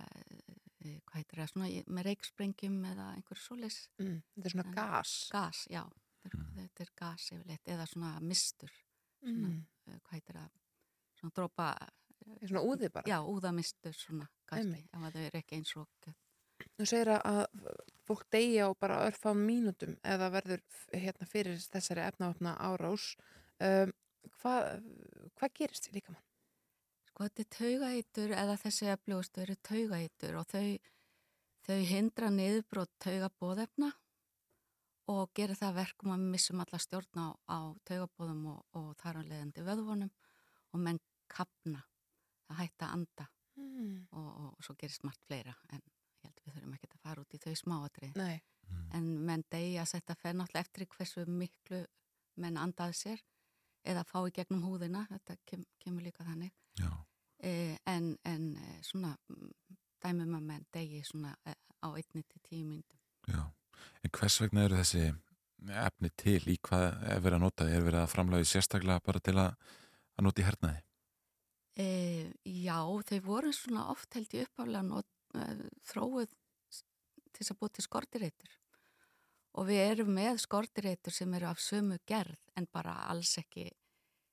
Speaker 7: hvað heitir það, svona með reiksprengjum eða einhverju svoleiðs
Speaker 4: mm, þetta er svona gas
Speaker 7: gas, já, þetta er,
Speaker 3: Mm.
Speaker 7: þetta er gas yfirleitt eða svona mistur, svona,
Speaker 4: mm.
Speaker 7: uh, hvað heitir það, svona
Speaker 4: er svona úði bara
Speaker 7: já, úðamistur svona kannski, ef að þau eru ekki eins og
Speaker 4: Þú segir að- fólk deyja á bara örfá mínútum eða verður hérna fyrir þessari efnavopna árás. Um, hvað, hvað gerist því líka mann?
Speaker 7: Sko þetta er taugaitur eða þessi öflugustu eru taugaitur og þau, þau hindra niðurbrot taugabóðefna og gera það að verkum að missum alla stjórn á, á taugabóðum og, og þar á leiðandi vöðvonum og menn kapna, það hætta að anda
Speaker 4: Mm.
Speaker 7: og, og, og svo gerist margt fleira en ég held við þurfum ekki að fara út í þau smáatrið.
Speaker 4: Nei,
Speaker 3: Mm.
Speaker 7: En menn deyja að þetta fer náttúrulega eftir hversu miklu menn andaði sér eða fá í gegnum húðina, þetta kem, kemur líka þannig.
Speaker 3: Já.
Speaker 7: Eh, en, en eh, svona dæmum að menn degi svona eh, á einni til tíu myndum.
Speaker 3: Já, en hvers vegna eru þessi efni til í hvað er verið að nota? Er verið að framlega sérstaklega bara til að, að nota í hernaði?
Speaker 7: E, já, þau voru svona oft held ég uppálega not, uh, þróuð s- til að búa til skortireitur og við erum með skortireitur sem eru af sömu gerð en bara alls ekki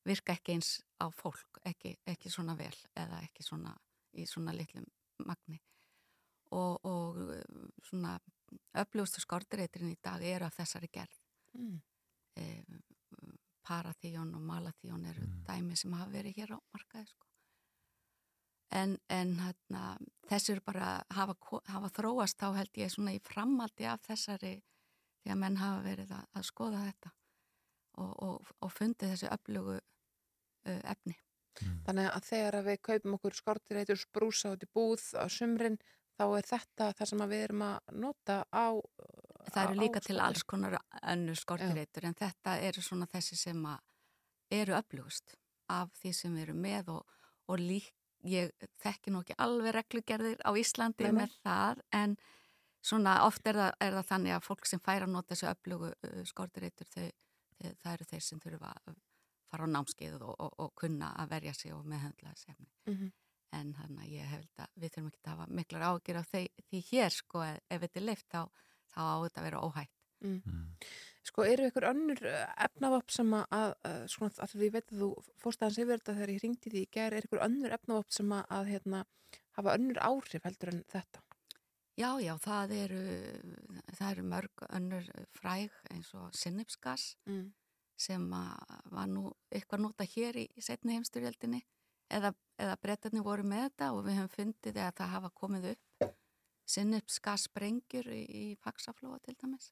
Speaker 7: virka ekki eins á fólk ekki, ekki svona vel eða ekki svona í svona litlum magni. Og, og uh, svona öflugustu skortireiturinn í dag eru af þessari gerð.
Speaker 4: Mm.
Speaker 7: e, parathíón og malathíón eru dæmi sem hafa verið hér á markaði sko. en, en hérna, þessi eru bara hafa, hafa þróast þá held ég svona í framaldi af þessari því að menn hafa verið að, að skoða þetta og, og, og fundið þessi öflugu uh, efni.
Speaker 4: Þannig að þegar að við kaupum okkur skortireitur sprúsa út í búð á sumrin þá er þetta það sem að við erum að nota á
Speaker 7: það eru
Speaker 4: á-
Speaker 7: líka
Speaker 4: á
Speaker 7: til alls konar önnur skortireitur en þetta eru svona þessi sem að eru öflugust af því sem erum með og, og lík, ég þekki nú ekki alveg reglugerðir á Íslandi
Speaker 4: Nei,
Speaker 7: með það en svona oft er það, er það þannig að fólk sem fær að nota þessu öflugu uh, skortireitur þau, þau, það eru þeir sem þurfa að fara á námskeið og, og, og kunna að verja sig og meðhendla þessi efni.
Speaker 4: Mhm.
Speaker 7: en þannig að ég held að við þurfum ekki að hafa miklar ágjur af því, því hér sko ef ef þetta er leift þá, þá á þetta að vera óhætt
Speaker 4: Sko, eru ykkur önnur efnavopp sem að, að, að svona, að því veit að þú fórst aðeins yfir þetta þegar ég hringdi því í gær, er ykkur önnur efnavopp sem að, að hérna, hafa önnur áhrif heldur en þetta?
Speaker 7: Já, já, það eru, það eru mörg önnur fræg eins og sinnipsgas
Speaker 4: Mm.
Speaker 7: sem að var nú eitthvað nota hér í, í setni heimstyrjöldinni eða, eða brettarnir voru með þetta og við höfum fundið að það hafa komið upp sinnipsgas sprengjur í, í Faxaflóa til dæmis.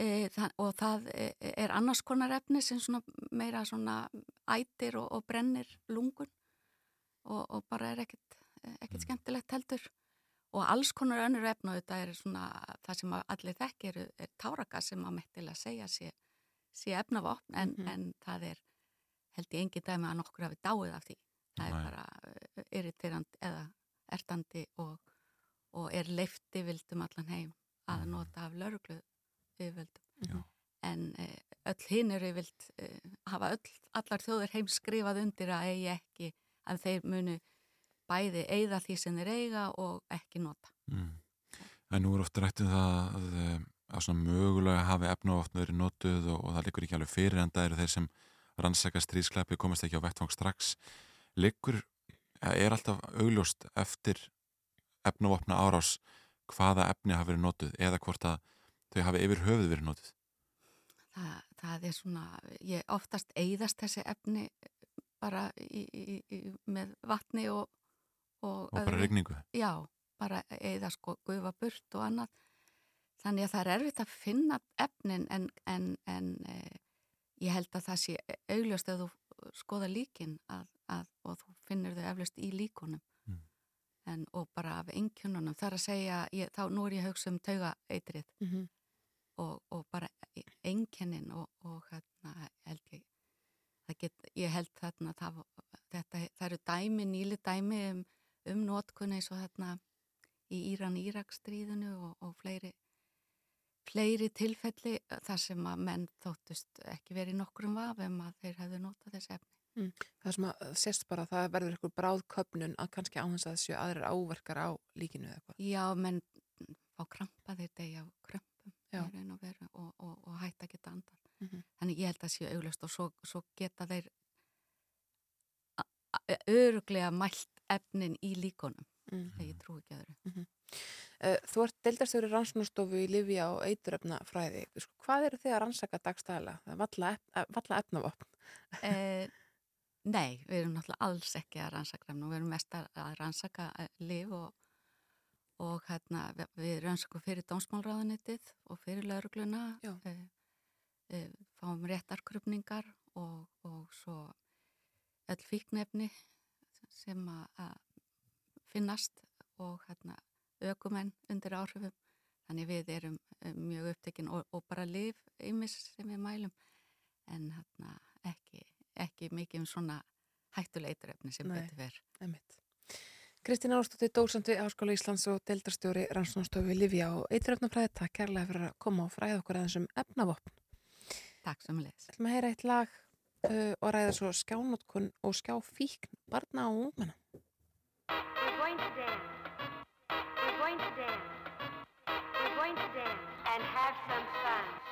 Speaker 7: E, það, og það e- er annars konar efni sem svona meira svona ætir og, og brennir lungun og, og bara er ekkit, ekkit skemmtilegt heldur og alls konar önnur efni og þetta er svona það sem allir þekki er, er táragas sem að mettilega segja sé, sé efnavopn en,
Speaker 4: Mhm.
Speaker 7: en það er held ég engin dæmi að nokkur hafi dáið af því það
Speaker 3: Nei.
Speaker 7: er bara uh, irriterandi eða ertandi og, og er leifti vildum allan heim að nota af lauruglu yfirvöldum en uh, öll hinn eru yfirvöld uh, hafa öll, allar þjóður heim skrifað undir að eigi ekki að þeir munu bæði eigða því sem þeir eiga og ekki nota
Speaker 3: Mm. En nú er ofta rætt um það að, eh, að svona mögulega hafi efnavopn verið notuð og, og það liggur ekki alveg fyrir en það eru þeir sem rannsaka stríðskleppi komast ekki á vettvang strax. Liggur, er alltaf augljóst eftir efnavopna árás hvaða efni hafi verið notuð eða hvort að þau hafi yfir höfuð verið notuð.
Speaker 7: það, það er svona, ég oftast eigðast þessi efni bara í, í, í, með vatni og, og,
Speaker 3: Og bara
Speaker 7: öðru.
Speaker 3: rigningu.
Speaker 7: Já, bara eigða sko gufa burt og annað. Þannig að það er erfitt að finna efnin en, en, en e, ég held að það sé augljóst ef þú skoða líkin að, að, og þú finnir þau eflaust í líkunum. En, og bara af einkjönunum. Það er að segja, ég, þá nú er ég að hugsa um taugaeitrið
Speaker 4: Mm -hmm.
Speaker 7: og, og bara einkennin og, og hérna held ég get, ég held þarna það, þetta, það eru dæmi, nýli dæmi um, um notkunni og þarna í Íran-Írak stríðinu og, og fleiri fleiri tilfelli þar sem að menn þóttust ekki verið nokkrum vafum að þeir hefðu notað þessi efni.
Speaker 4: Það sem að sést bara að það verður ykkur bráðköpnun að kannski á þess að þessu aðrir áverkar á líkinu eða eitthvað.
Speaker 7: Já, menn fá krampa þeir degja á krömpum og og, og, og hætta að geta andan.
Speaker 4: Mhm.
Speaker 7: Þannig ég held að séu auglust og svo, svo geta þeir a- öruglega mælt efnin í líkonum.
Speaker 4: Mm.
Speaker 7: þegar ég trú ekki öðru.
Speaker 4: Uh, Þú ert deildarstjóri rannsóknastofu í Livja og eituröfnafræði. Sko, hvað eru þið að rannsaka er valla, ef, valla efnavopn.
Speaker 7: Nei, við erum náttúrulega alls ekki að rannsaka og við erum mest að rannsaka eh, lyf og, og hérna, við, rannsakum fyrir dómsmálráðunitið og fyrir laurugluna,
Speaker 4: Já.
Speaker 7: eh, eh, fáum réttarkrupningar og, og svo öll fíknefni sem að, finnast og hérna, ökumenn undir áhrifum. Þannig við erum mjög upptekinn og, og bara lyf ymis sem við mælum en hérna, ekki, ekki mikið um svona hættuleiturefni sem
Speaker 4: Nei.
Speaker 7: betur fer.
Speaker 4: Einmitt. Kristín Árstóttir, dósand við Háskóla Íslands og deildarstjóri rannsóknastofu í Livja og eituröfnafræði. Takk kærlega fyrir að koma og fræða okkur aðeins um efnavopn.
Speaker 7: Takk sem leðis.
Speaker 4: Við ætlum að heyra eitt lag uh, og ræða svo skjánótkun og skjáfíkn barna og ungmenna.
Speaker 8: We're going to dance. going to dance. We're going to dance and have some fun.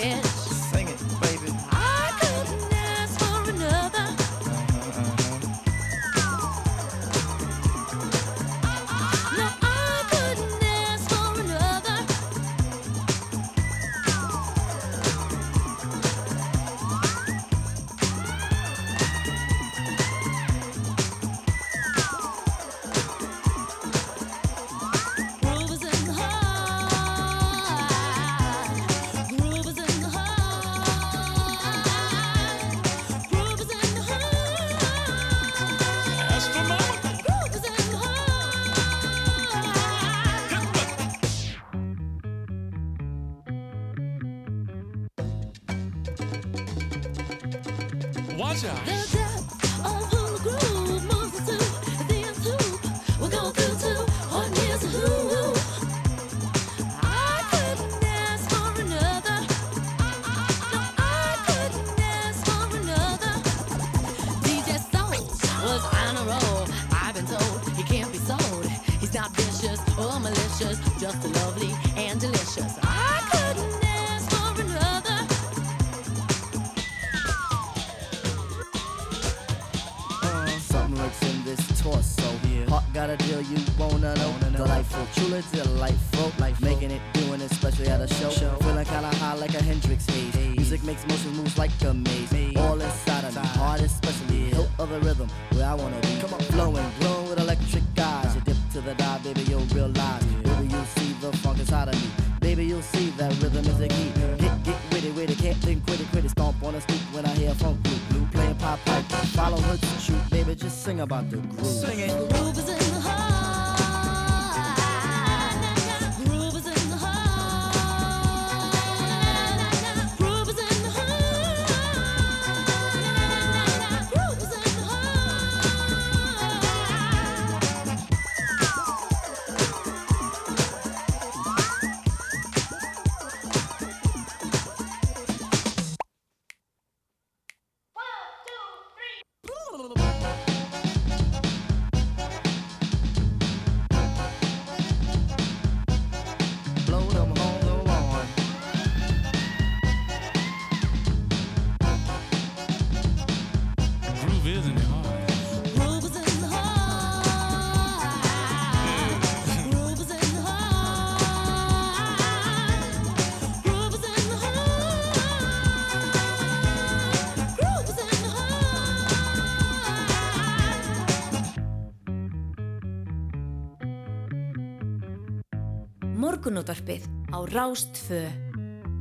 Speaker 1: Morgunútvarpið á Rástfö.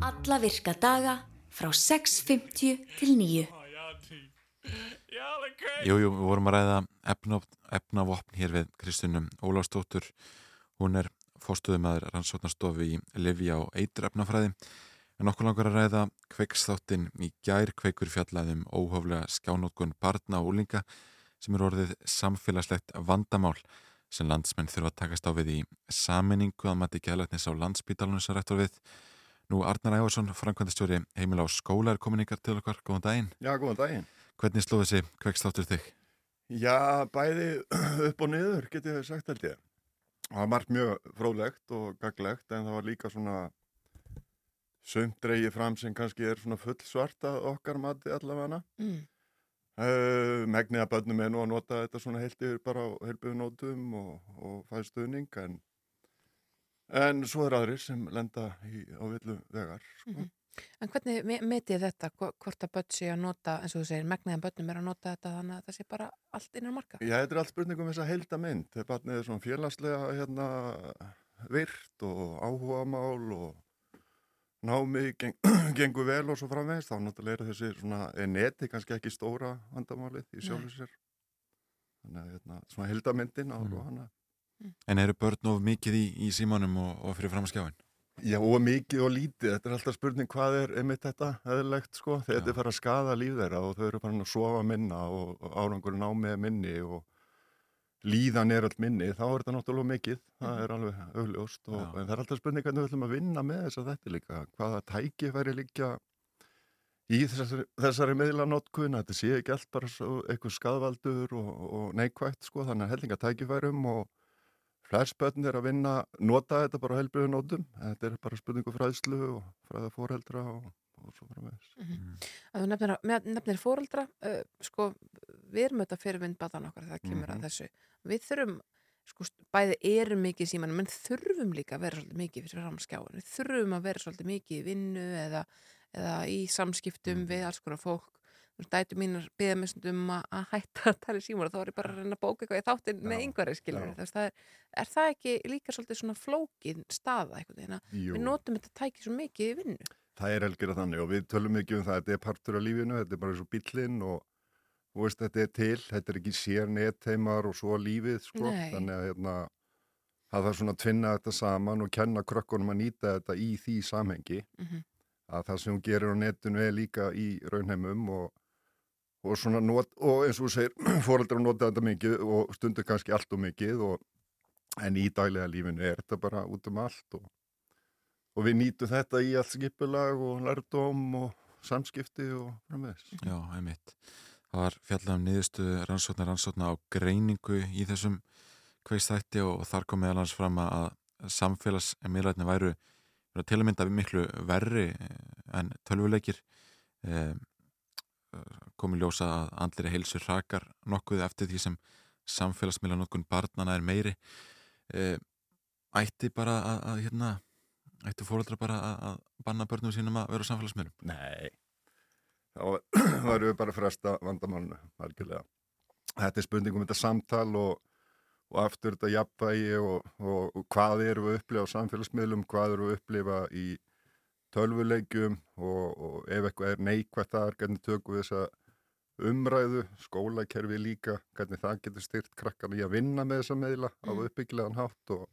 Speaker 1: Alla virka daga frá 6.50 til 9.
Speaker 3: Jú, jú, við vorum að ræða efna, efnavopn hér við Kristjánum Ólafsdóttur. Hún er fórstuðumæður rannsóknarstofu í Livja og eiturefnafræði. En okkur langar að ræða kveiksþáttin í gær kveikur fjallaðum óhoflega skjánótkun barna og úlinga sem er orðið samfélagslegt vandamál sem landsmenn þurfa að takast á við í saminningu að mati gælætnis á landsbítalunum sem rættur við. Nú Arnar Ævarsson, framkvæmdastjóri heimil á skóla er komin ykkar til okkar. Góðan daginn.
Speaker 9: Já, góðan daginn.
Speaker 3: Hvernig sló þessi kveiksþáttur þig?
Speaker 9: Já, bæði (clears throat) upp og niður, getið þið sagt held ég. Það var margt mjög fróðlegt og gaglegt en það var líka svona sumt dreigið fram sem kannski er svona full svarta okkar mati allavega.
Speaker 4: Mm.
Speaker 9: Uh, megnið að börnum er nú að nota þetta svona heilt yfir bara á heilbjöðunótum og, og fæði stuðning en, en svo er aðrir sem lenda í, á villu vegar. Sko.
Speaker 4: Mhm. En hvernig me- metið þetta, Hvo- hvort að börn sé að nota, eins og þú segir, megniðan börnum er að nota þetta þannig að það sé bara allt innan marka?
Speaker 9: Já, þetta er allt spurning um þessa heildamynd. Þegar barnið er svona félagslega hérna, virt og áhugamál og námi geng, (clears throat) gengur vel og svo framvegist, þá náttúrulega er þessi svona, er neti kannski ekki stóra vandamálið í sjálfu sér. Þannig að hérna, svona hildamyndin á mm. hana.
Speaker 3: En eru börn of mikið í, í símanum og, og fyrir fram að skjáin?
Speaker 9: Já, og mikið og lítið, þetta er alltaf spurning hvað er einmitt þetta eðlilegt sko, þetta er fara að skada líf þeirra og þau eru bara að sofa minna og, og árangurinn á með minni og líðan er all minni, þá er þetta náttúrulega mikið, það er alveg augljóst og en það er alltaf spurning hvernig við ætlum að vinna með þess að þetta líka, hvaða tæki væri líka í þessari, þessari miðlanótkun, þetta sé ekki allt bara svo eitthvað skadvaldur og, og neikvægt sko, þannig að hellinga tækifærum og börn er að vinna, nota þetta bara á helbriðu nótum, þetta er bara spurningu fræðslu og fræða fóreldra og, og svo frá með þess.
Speaker 4: að þú nefnir, nefnir fóreldra uh, sko, við erum auðvitað fyrir myndbatan okkar það kemur
Speaker 9: Mhm.
Speaker 4: að þessu. Við þurfum, sko, bæði erum mikið í símanum, menn þurfum líka að vera svolítið mikið fyrir framskjáin, við þurfum að vera svolítið mikið í vinnu eða, eða í samskiptum við alls konar fólk. Dætu mínar beða mér um að, að hætta að tala í símur og þá er ég bara að reyna að bóka eitthvað í þáttin með yngvari skilur er, er það ekki líka svolítið svona flókin staða einhvern veginn að
Speaker 9: Jú.
Speaker 4: við notum þetta tæki svo mikið í vinnu
Speaker 9: Það er helgir að þannig og við tölum ekki um það, þetta er partur af lífinu, þetta er bara eins og bíllinn og þú veist, þetta er til, þetta er ekki sér netteimar og svo lífið, sko,
Speaker 4: Nei.
Speaker 9: þannig að hérna, það þarf svona að tvinna þetta saman og kenna krökkunum að nýta þetta í því samhengi,
Speaker 4: Mhm.
Speaker 9: að það sem hún gerir á netinu er líka í raunheimum og, og svona not, og eins og þú segir, (clears throat) fóreldrar nota þetta mikið og stundur kannski allt og mikið og, en í daglega lífinu er þetta bara út um allt og og við nýtum þetta í allt skipulag og lærdóm og samskipti og framvegis.
Speaker 3: Já, einmitt. Það var fjallað um niðurstu rannsóknar rannsóknar á greiningu í þessum kveistætti og þar kom meðal hans fram að samfélagsmiðlarnir væru til að mynda miklu verri eh, en tölvuleikir eh, komi ljósa að andlir heilsu hrakar nokkuð eftir því sem samfélagsmiðlar nokkun barnana er meiri eh, ætti bara að, að hérna ætti fóröldra bara að, að banna börnum sínum að vera á samfélagsmiðlum?
Speaker 9: Nei, þá (clears throat) varum við bara að fresta vandamálnu, algjörlega. Þetta er spurning um þetta samtal og, og aftur þetta jafnvægi og, og, og hvað erum við að upplifa á samfélagsmiðlum, hvað erum við að upplifa í tölvuleikjum og, og ef eitthvað er neikvægt þar, hvernig tökum við þessa umræðu, skólakerfi líka, hvernig það getur styrt krakkan í að vinna með þessa meðla á uppbyggilegan hátt og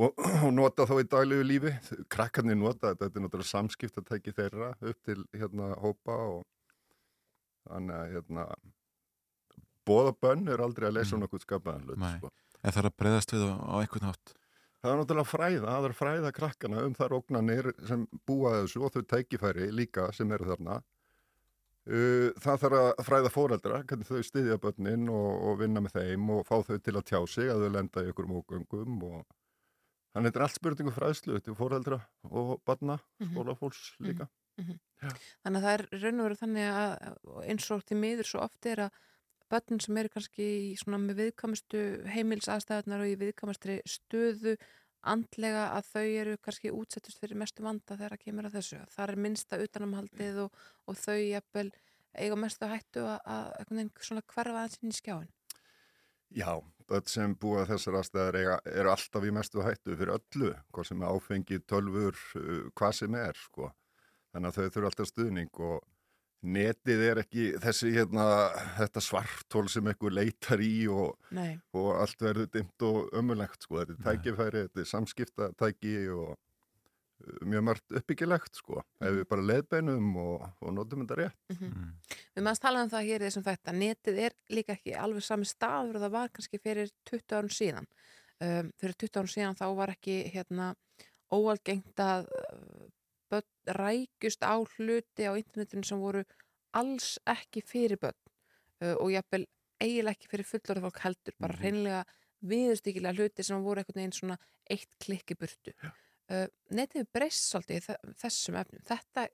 Speaker 9: og, (clears throat) og nota þá í daglegu lífi krakkarnir nota þetta, þetta er náttúrulega samskiptatæki þeirra upp til hérna hópa og þannig að hérna bóða bönn er aldrei að leysa mm. nokkuð skapaðan hlut sko.
Speaker 3: En það er að breyðast við á, á einhvern hátt
Speaker 9: það er náttúrulega fræða, það er fræða krakkana um þar ógnanir sem búa að þessu og þau tækifæri líka sem eru þarna Uh, það þarf að fræða fóreldra hvernig þau styðja börnin og, og vinna með þeim og fá þau til að tjá sig að þau lenda í einhverjum ógöngum og þannig þetta er allt spurningu fræðslu til fóreldra og barna,
Speaker 4: Mhm.
Speaker 9: skólafólks líka
Speaker 4: Mhm. Þannig að það er raun og veru þannig að eins og til miður svo oft er að börn sem eru kannski í svona með viðkamastu heimilsaðstæðunar og í viðkamastri stöðu andlega að þau eru kannski útsettust fyrir mestu vanda þegar það kemur að þessu. Það er minnsta utanumhaldið og, og þau jafnvel eiga mestu hættu að, að svona hverfa aðeins inn í skjáin.
Speaker 9: Já, börn sem búa þessar aðstæðar eiga- eru alltaf í mestu hættu fyrir öllu, hvað sem áfengi, tölfur, uh, hvað sem er, sko. Þannig að þau þurfa alltaf stuðning og netið er ekki þessi, hérna, þetta svartól sem einhver leitar í og,
Speaker 4: Nei.
Speaker 9: og allt verður dimmt og ömulegt, sko. Þetta er tækifæri, þetta er samskiptatæki og mjög margt uppbyggilegt, sko. Ef við bara leiðbeinum og, og notum þetta rétt.
Speaker 4: Mm. Við maður tala um það hér í þessum þetta. Netið er líka ekki alveg sami staður og það var kannski fyrir 20 árum síðan. Um, fyrir 20 árum síðan þá var ekki hérna óalgengt að uh, börn rækjust á hluti á internetinu sem voru alls ekki fyrir börn uh, og jafnvel eiginlega ekki fyrir fullorða fólk heldur, bara hreinlega viðustykilega hluti sem voru einhvern veginn svona eitt klikki burtu. Uh, netið breyst svolítið þessum efnum. Þetta,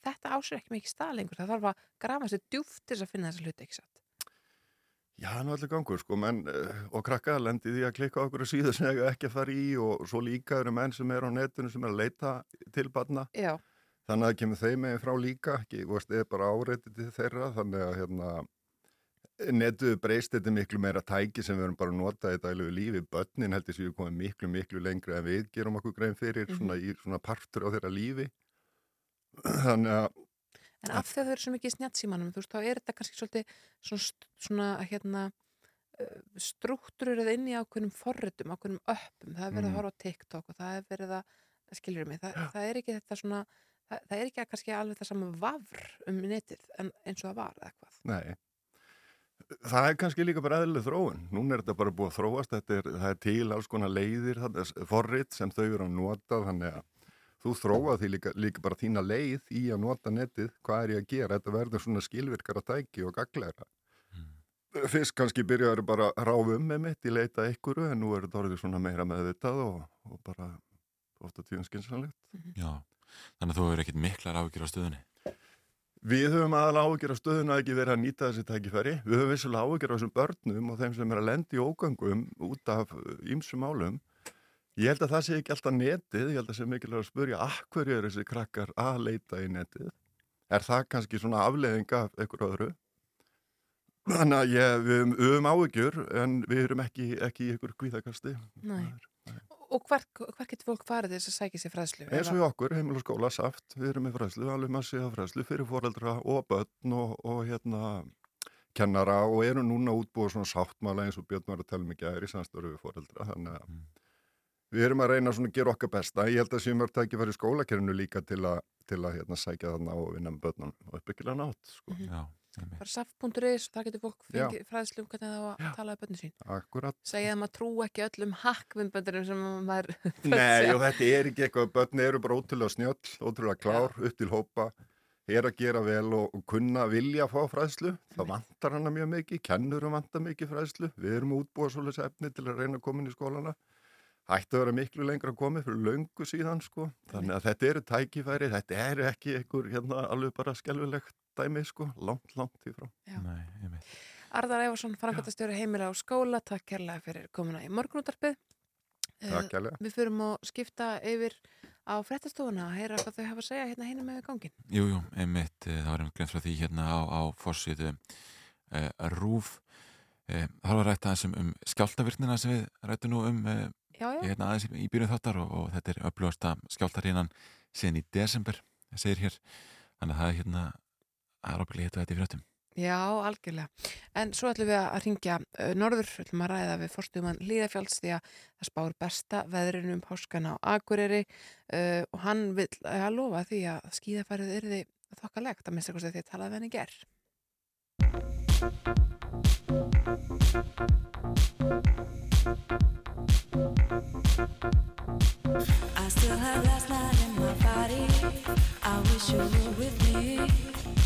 Speaker 4: þetta ásir ekki mikið stað lengur. Það þarf að grafa sér djúft til þess að finna þessa hluti, ekki satt?
Speaker 9: Já, nú allir gangur, sko, menn uh, og krakka lendi því að klikka okkur síður sem eiga ekki að fara í og svo líka eru menn sem eru á netinu sem er að leita til barna.
Speaker 4: Já.
Speaker 9: Þannig að það kemur þeim meginn frá líka, ekki, þú veist, eða bara áreiti til þeirra, þannig að hérna, Netu breyst þetta miklu meira tæki sem við erum bara að nota í daglegu lífi. Bönnin heldur séu komið miklu, miklu lengri en við gerum okkur grein fyrir
Speaker 4: Mhm.
Speaker 9: svona, í svona partur á þeirra lífi. Þannig að
Speaker 4: En af því að þau eru svo mikið í snjattsímanum, þú veist, þá er þetta kannski svolítið svona, svona hérna, struktúrur eða inn í ákveðnum forritum, ákveðnum öppum. Það er verið
Speaker 9: Mm.
Speaker 4: að horfa á TikTok og það er verið að, skiljur mig, það, það er ekki þetta svona, það, það er ekki kannski alveg það sama vafr um netið en, eins og það var eða eitthvað.
Speaker 9: Nei. Það er kannski líka bara eðlileg þróun. Núna er þetta bara búið að þróast. Þetta er, það er til alls konar leiðir, forrit sem þau eru að nota. Þannig að þú þróa því líka, líka bara þína leið í að nota netið. Hvað er ég að gera? Þetta verður svona skilvirkara tæki og gagleira. Fyrst kannski byrjaður bara að ráfa um með mitt í leita einhverju en nú er þetta orðið svona meira meðvitað og, og bara ofta tíðan skynsanlegt.
Speaker 3: Já, þannig að þú hefur ekkert miklar áhyggjur á stöðunni.
Speaker 9: Við höfum aðalega áhyggjur af stöðuna ekki verið að nýta þessi tækifæri. Við höfum vissulega áhyggjur af þessum börnum og þeim sem er að lendi í ógöngum út af ýmsum málum. Ég held að það sé ekki alltaf netið, ég held að það sé mikilvægt að spurja að hverju eru þessi krakkar að leita í netið. Er það kannski svona afleðing af einhver öðru? Þannig að ég, við höfum, höfum áhyggjur en við erum ekki, ekki í einhver kvíðakasti.
Speaker 4: Nei. Og hver, hver getur fólk farið til þess að sækja sér fræðslu?
Speaker 9: Eins og í okkur, heimil og skóla, saft, við erum með fræðslu, alveg massi af fræðslu fyrir foreldra og börn og, og hérna kennara og erum núna útbúið svona sáttmála eins og Björn var að tala mikið aðeins í samstöru við foreldra, þannig að við erum að reyna svona að gera okkar besta. Ég held að sem verður tækið fyrir skólakerinu líka til að, til að hérna, sækja þarna og vinna með börnunum og uppbyggilega nátt, sko.
Speaker 3: Já,
Speaker 4: Bara saf.is, þar getur fólk
Speaker 9: Já.
Speaker 4: fengið fræðslu um hvernig það á að tala um bönni sín.
Speaker 9: Akkurat.
Speaker 4: Segja að maður trú ekki öllum hakkvinnböndurum sem maður (laughs)
Speaker 9: Nei, og þetta er ekki eitthvað, börn eru bara ótrúlega snjöll, ótrúlega klár, upp til hópa, er að gera vel og, kunna vilja að fá fræðslu. Það vantar hana mjög mikið, kennurum vantar mikið fræðslu. Við erum útbúa svolítið efni til að reyna að koma inn í skólana. Ætti að vera miklu lengra að koma fyrir löngu síðan, sko. Þannig að þetta eru tækifæri, þetta eru ekki einhver, hérna, alveg bara skelvilegt dæmi, sko, langt, langt í frá.
Speaker 3: Nei.
Speaker 4: Arðar Efarsson, framkvæmtastjóri heimila á skóla, takk kærlega fyrir komuna í morgunútarpið.
Speaker 9: Takk kærlega.
Speaker 4: Við fyrum að skipta yfir á frettastofuna að heyra hvað þau hafa að segja hérna hinum með gangin.
Speaker 3: Jú, jú, einmitt, eh, það var einmitt grein frá því hérna á, á fórsýtu uh, Rúf. Uh, það var rætt aðeins um, um skjáltavirknina sem við rættum nú um uh,
Speaker 4: Já, já.
Speaker 3: hérna aðeins í, byrjun þáttar og, og þetta er upplöfasta skjáltarinnan síðan í desember, segir hér. Þannig að það er hérna, það er hitt og þetta í fréttum.
Speaker 4: Já, algjörlega. En svo ætlum við að ringja uh, norður, ætlum að ræða við fórstuðumann Líðafjáls því að það spár besta veðrinu um páskana á Akureyri uh, og hann vil að lofa því að skíðafærið yrði þokkalegt að mista hvort því að talaði við henni ger.
Speaker 10: I still have last night in my body. I wish you were with me.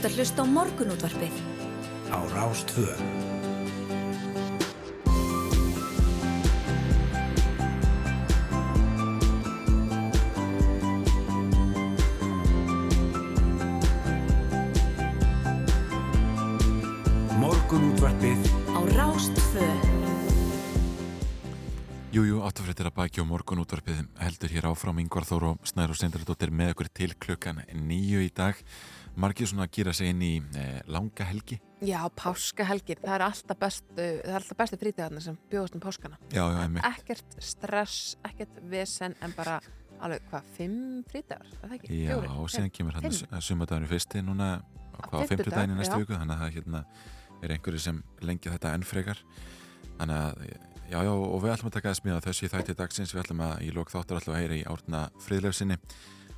Speaker 1: ert að hlusta á morgunútvarpið
Speaker 2: á Rástvö. Morgunútvarpið
Speaker 1: á Rástfö.
Speaker 3: Jújú, áttafréttir að baki og morgun útvarpið heldur hér áfram Ingvar Þór og Snær og Steindardóttir með okkur til klukkan nýju í dag. Margir svona að gýra sig inn í eh, langa helgi.
Speaker 4: Já, páskahelgin, það er alltaf bestu, það er alltaf bestu frítíðarnir sem bjóðast um páskana.
Speaker 3: Já, já, einmitt.
Speaker 4: Ekkert stress, ekkert vesen, en bara alveg, hvað, fimm frítíðar, er það ekki?
Speaker 3: Já,
Speaker 4: Fjórir?
Speaker 3: og síðan kemur hann
Speaker 4: Fimm?
Speaker 3: sumardaginu fyrsti núna hvað á
Speaker 4: fimmtudag,
Speaker 3: fimmtudaginu næstu
Speaker 4: já.
Speaker 3: viku þannig að það hérna, er einhverju sem lengja þetta enn frekar þannig að já, já, og við ætlum að taka þess miða þessi þætti dagsins, við ætlum að í lók þáttur ætlum að heyra í Árna Friðlefsinni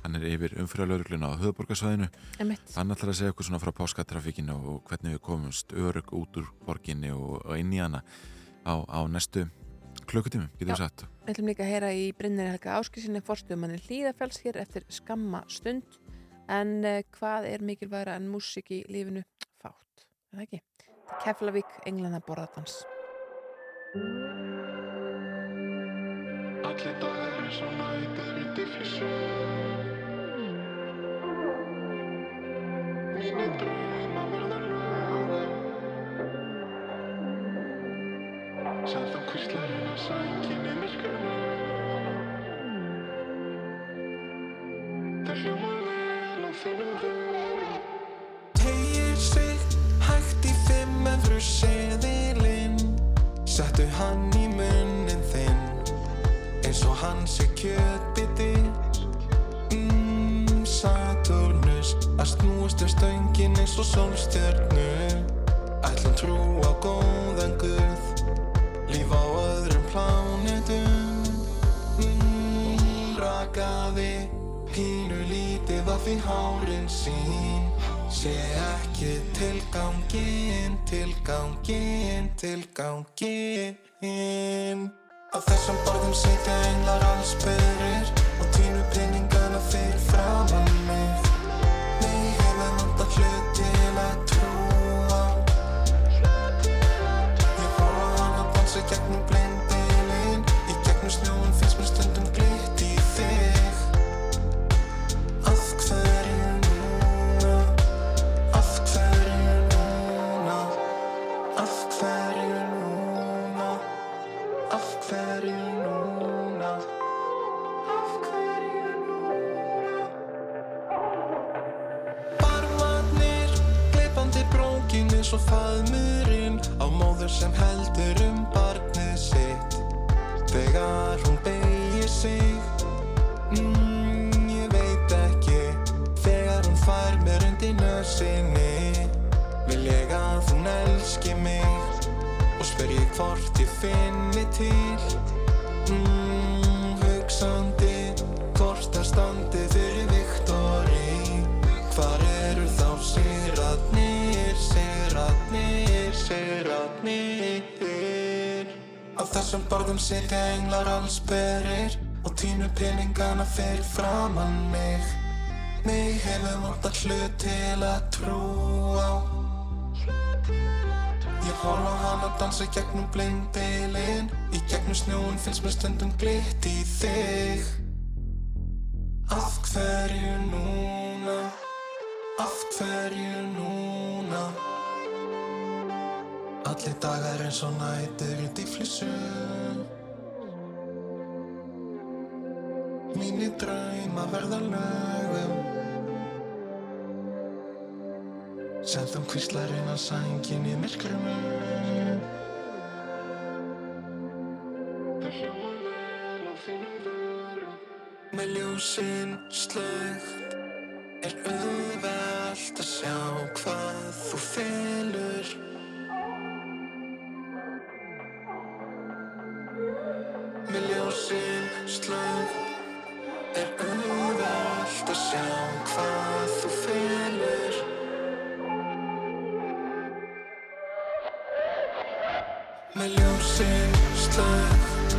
Speaker 3: hann er yfir umfyrirlaugluna á höfuborgarsvæðinu hann ætlar að segja okkur svona frá páskatrafíkinu og hvernig við komumst örug út úr borginni og, og inn í hana á, á næstu klukkutími, getur við
Speaker 4: Já.
Speaker 3: sagt
Speaker 4: Við ætlum líka að heyra í Brynjar Helga Áskilsinni forstuðumanni Hlíðafells hér eftir skamma stund en uh, hvað er mikilvægra en músík í lífinu? Fátt, er það ekki? Er Keflavík, Englana borðatans
Speaker 5: Allir dagar er svo nættir í diffjusjó Mínir hann í munnin þinn eins og hann sé kjötbiti Snúast um stöngin eins og sólstjörnu. Ætlum trú á góðan guð. Líf á öðrum plánetum. Mm, rakaði pínu lítið af því hárin sín. Sé ekki tilgangin tilgangin tilgangin Á þessum borðum sitja englar allsbyrðir og tínu peningana fyrir framann faðmurinn á móður sem heldur um barnið sitt. Þegar hún beigir sig mm, Ég veit ekki. Þegar hún fær mér undir nösinni Vil ég að hún elski mig? Og spyr ég hvort ég finni til. Mm, Hugsandi þessum borðum sitja englar allsberir og tínu peningana fyrir framann mig Mig hefur vantað hlut til að trúa Ég horfa á hana dansa gegnum blindbilin Í gegnum snjóin finnst mér stundum glitt í þig Af hverju núna? Af hverju núna? Allir dagar eins og nætur í dýflissu. Mínir drauma verða lögum. Sem þú kvíslar inn á sængin í myrkrinu. Með ljósin slögt Er auðvelt að sjá hvað þú felur Með ljósin slögt Er auðvelt að sjá hvað þú felur. Með ljósin slögt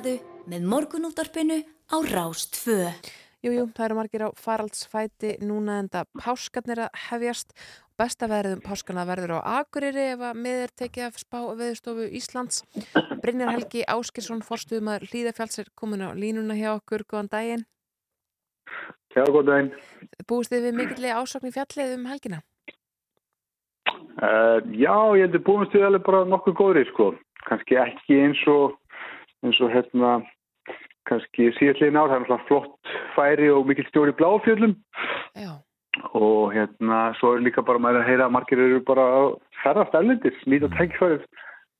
Speaker 1: Vaknaðu með morgunúttarpinu á Rástfö.
Speaker 4: Jú, jú, það eru margir á faraldsfæti núna enda páskarnir að hefjast. Besta verðum páskana verður á Akureyri ef að miður tekið af spá veðurstofu Íslands. Brynjar Helgi Áskilsson, forstuðumæður Hlýðafjalls er komin á línuna hjá okkur. Góðan daginn.
Speaker 11: Já, góð daginn.
Speaker 4: Búist þið við mikillega ásokn í fjallið um helgina?
Speaker 11: Uh, já, ég heldur búinst við alveg bara nokkuð góðri, sko. Kanski ekki eins og, eins og hérna, kannski síðastliðin ár, það er náttúrulega flott færi og mikil stjóri.
Speaker 4: Já.
Speaker 11: Og hérna, svo er líka bara maður að heyra að margir eru bara að ferðast erlendis, nýta tækifærið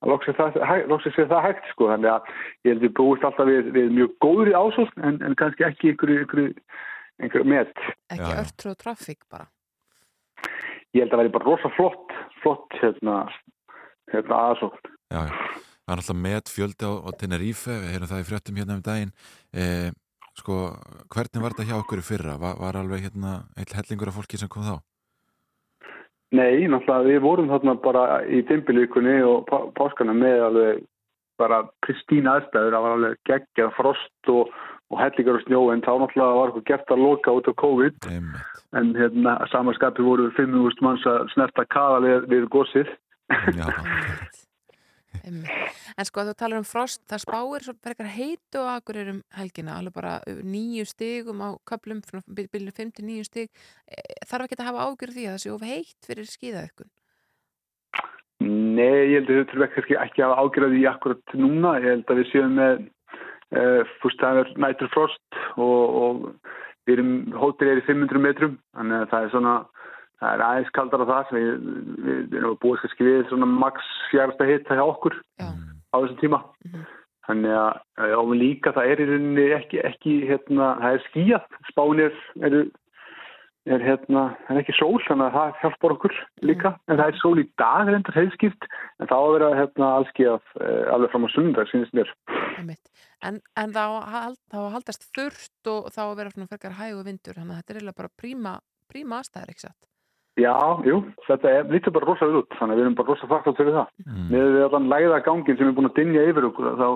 Speaker 11: að loksins það, hæ- loksins sé það hægt, sko. Þannig að ég heldur búist alltaf við, við mjög góðri ásókn en, en kannski ekki einhverju, einhverju, einhverju met.
Speaker 4: Ekki örtrú og trafík bara.
Speaker 11: Ég held að það væri bara rosa flott, flott hérna, hérna aðsókn.
Speaker 3: Já, já. Það er alltaf met fjöldi á, á Tenerife, við heyrum það í fréttum hérna um daginn. E, sko, hvernig var þetta hjá okkur í fyrra? Var, var alveg hérna eitt hellingur af fólki sem kom þá?
Speaker 11: Nei, náttúrulega við vorum þarna bara í dimbilíkunni og pá páskana með alveg bara pristín aðstæður, það var alveg geggjað frost og, og hellingar og snjó en þá náttúrulega var eitthvað gert að loka út á COVID
Speaker 3: Einmitt.
Speaker 11: en hérna samanskapi voru 5.000 manns að snerta kaða við, gósið.
Speaker 3: Já. (laughs) (laughs)
Speaker 4: En sko þú talar um frost, það spáir svo frekar heitu á Akureyri um helgina, alveg bara nýju stigum á köplum, byrjunum 5 til 9 stig. Eh, Þarf ekki að hafa ágjörð því að það sé of heitt fyrir skíðaðukkun?
Speaker 11: Nei, ég held að við þurfum ekki að ágjöra því akkurat núna. Ég held að við séum með uh, fyrst það er nætur frost og, og við erum hóttir er í 500 metrum þannig að það er svona það er aðeins kaldar á það við, við, við erum búið kannski við svona max fjársta hitta hjá okkur
Speaker 4: Já.
Speaker 11: á þessum tíma þannig að og líka það er í rauninni ekki, ekki hérna, það er skíjað spánir eru er hérna, það er ekki sól þannig að það hjálpar okkur líka en það er sól í dag reyndar heiðskipt en þá að vera hérna allskíðað eh, alveg fram á sundag, sínist mér.
Speaker 4: En, en þá, þá haldast þurft og þá að vera svona frekar hægu vindur, þannig að þetta er eiginlega bara príma, príma aðstæður, ekki satt?
Speaker 11: Já, jú, þetta er lítið bara rosa út þannig að við erum bara rosa þakklátt fyrir það
Speaker 3: Mm.
Speaker 11: með við allan læða gangin sem er búin að dinja yfir okkur þá,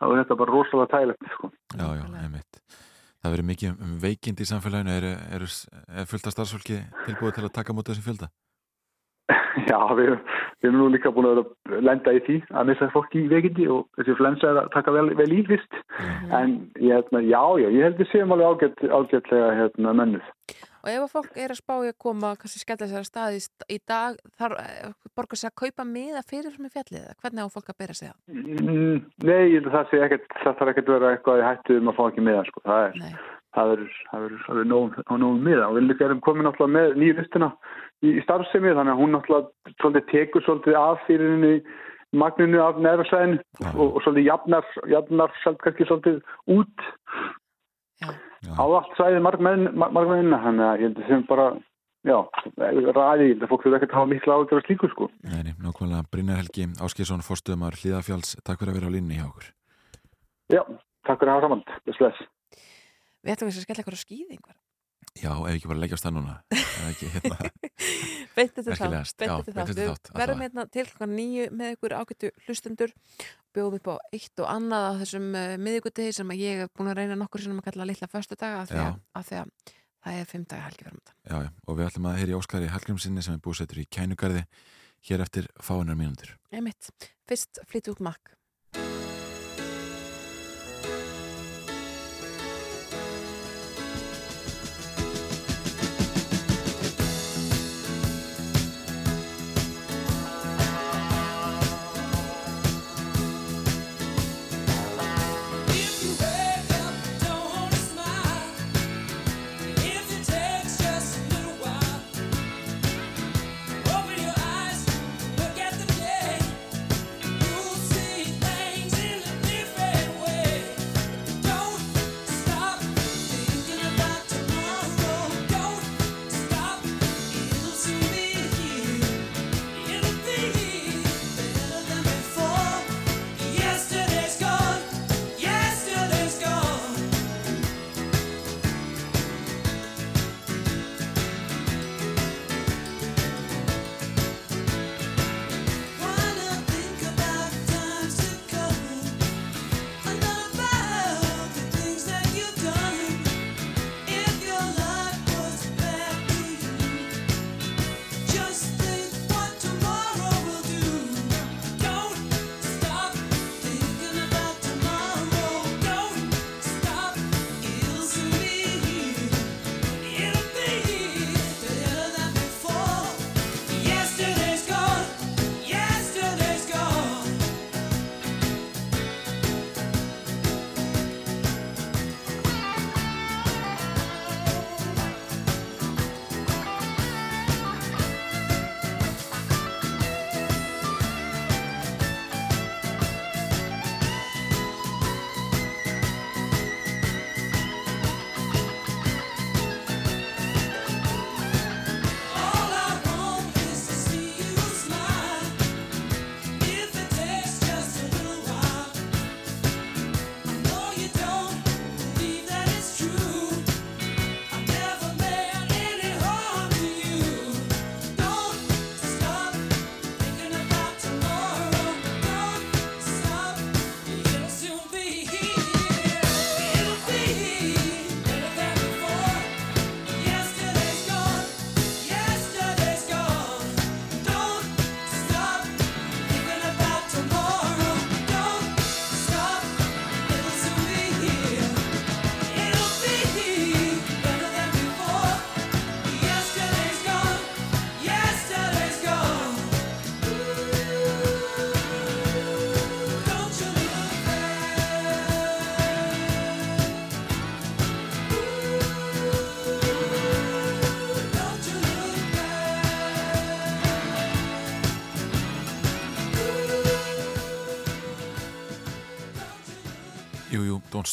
Speaker 11: þá er þetta bara rosalega tægilegt sko.
Speaker 3: já, já, einmitt. Það verður mikið um veikind í samfélaginu. Er, er, er af starfsfólki tilbúið til að taka móta þessum fjölda? (laughs)
Speaker 11: Já, við, við erum nú líka búin að að lenda í því að missa fólk í veikindi og þessi flensa er að taka vel, vel í fyrst en ég, hérna, já, já, ég held við séum alveg ágætlega hérna, mennuð
Speaker 4: Og ef að fólk er að spá í að koma, kannski skella sér að staði í, dag, þar borgar sér að kaupa miða fyrir frá með fjallið, eða hvernig á fólk að bera sig það?
Speaker 11: Mm, Nei, ég held að það sé ekkert, það þarf ekkert að vera eitthvað í hættu um að fá ekki miða, sko. Það er, það verður, það verður, á nógum miða og við erum komin náttúrulega með nýristina í, í starfsemi þannig að hún náttúrulega svolítið tekur svolítið af fyrir henni magninu af neðra og, og svolítið jafnar, jafnar sjálf kannski svolítið út á allt svæðið margmenninna, þannig að ég held að sem bara, já, ræði, ég held að fólk þurfa ekkert að hafa mikla ágjör að slíku, sko.
Speaker 3: Nei, nei, nákvæmlega Brynjar Helgi Áskilsson, forstuðumar Hlíðafjáls, takk fyrir að vera á línni hjá okkur.
Speaker 11: Já, takk fyrir að hafa saman, bless, bless.
Speaker 4: Við ætlum að skella ykkur á skýði einhver.
Speaker 3: Já, ef ekki bara leggja á stað núna hérna. (laughs)
Speaker 12: Beint eftir þátt, Við verðum hérna til klokkan nýju með ykkur ágættu hlustendur. Bjóðum upp á eitt og annað á þessum uh, miðvikudegi sem að ég hef búin að reyna nokkur sinnum að kalla litla föstudaga af því að, að því að það er fimm daga helgi fyrir
Speaker 3: Já, já, og við ætlum að heyri Óskari Hallgrímsinni sem er búsettur í Kænugarði hér eftir fáunar mínútur.
Speaker 12: Einmitt. Fyrst flýtt út makk.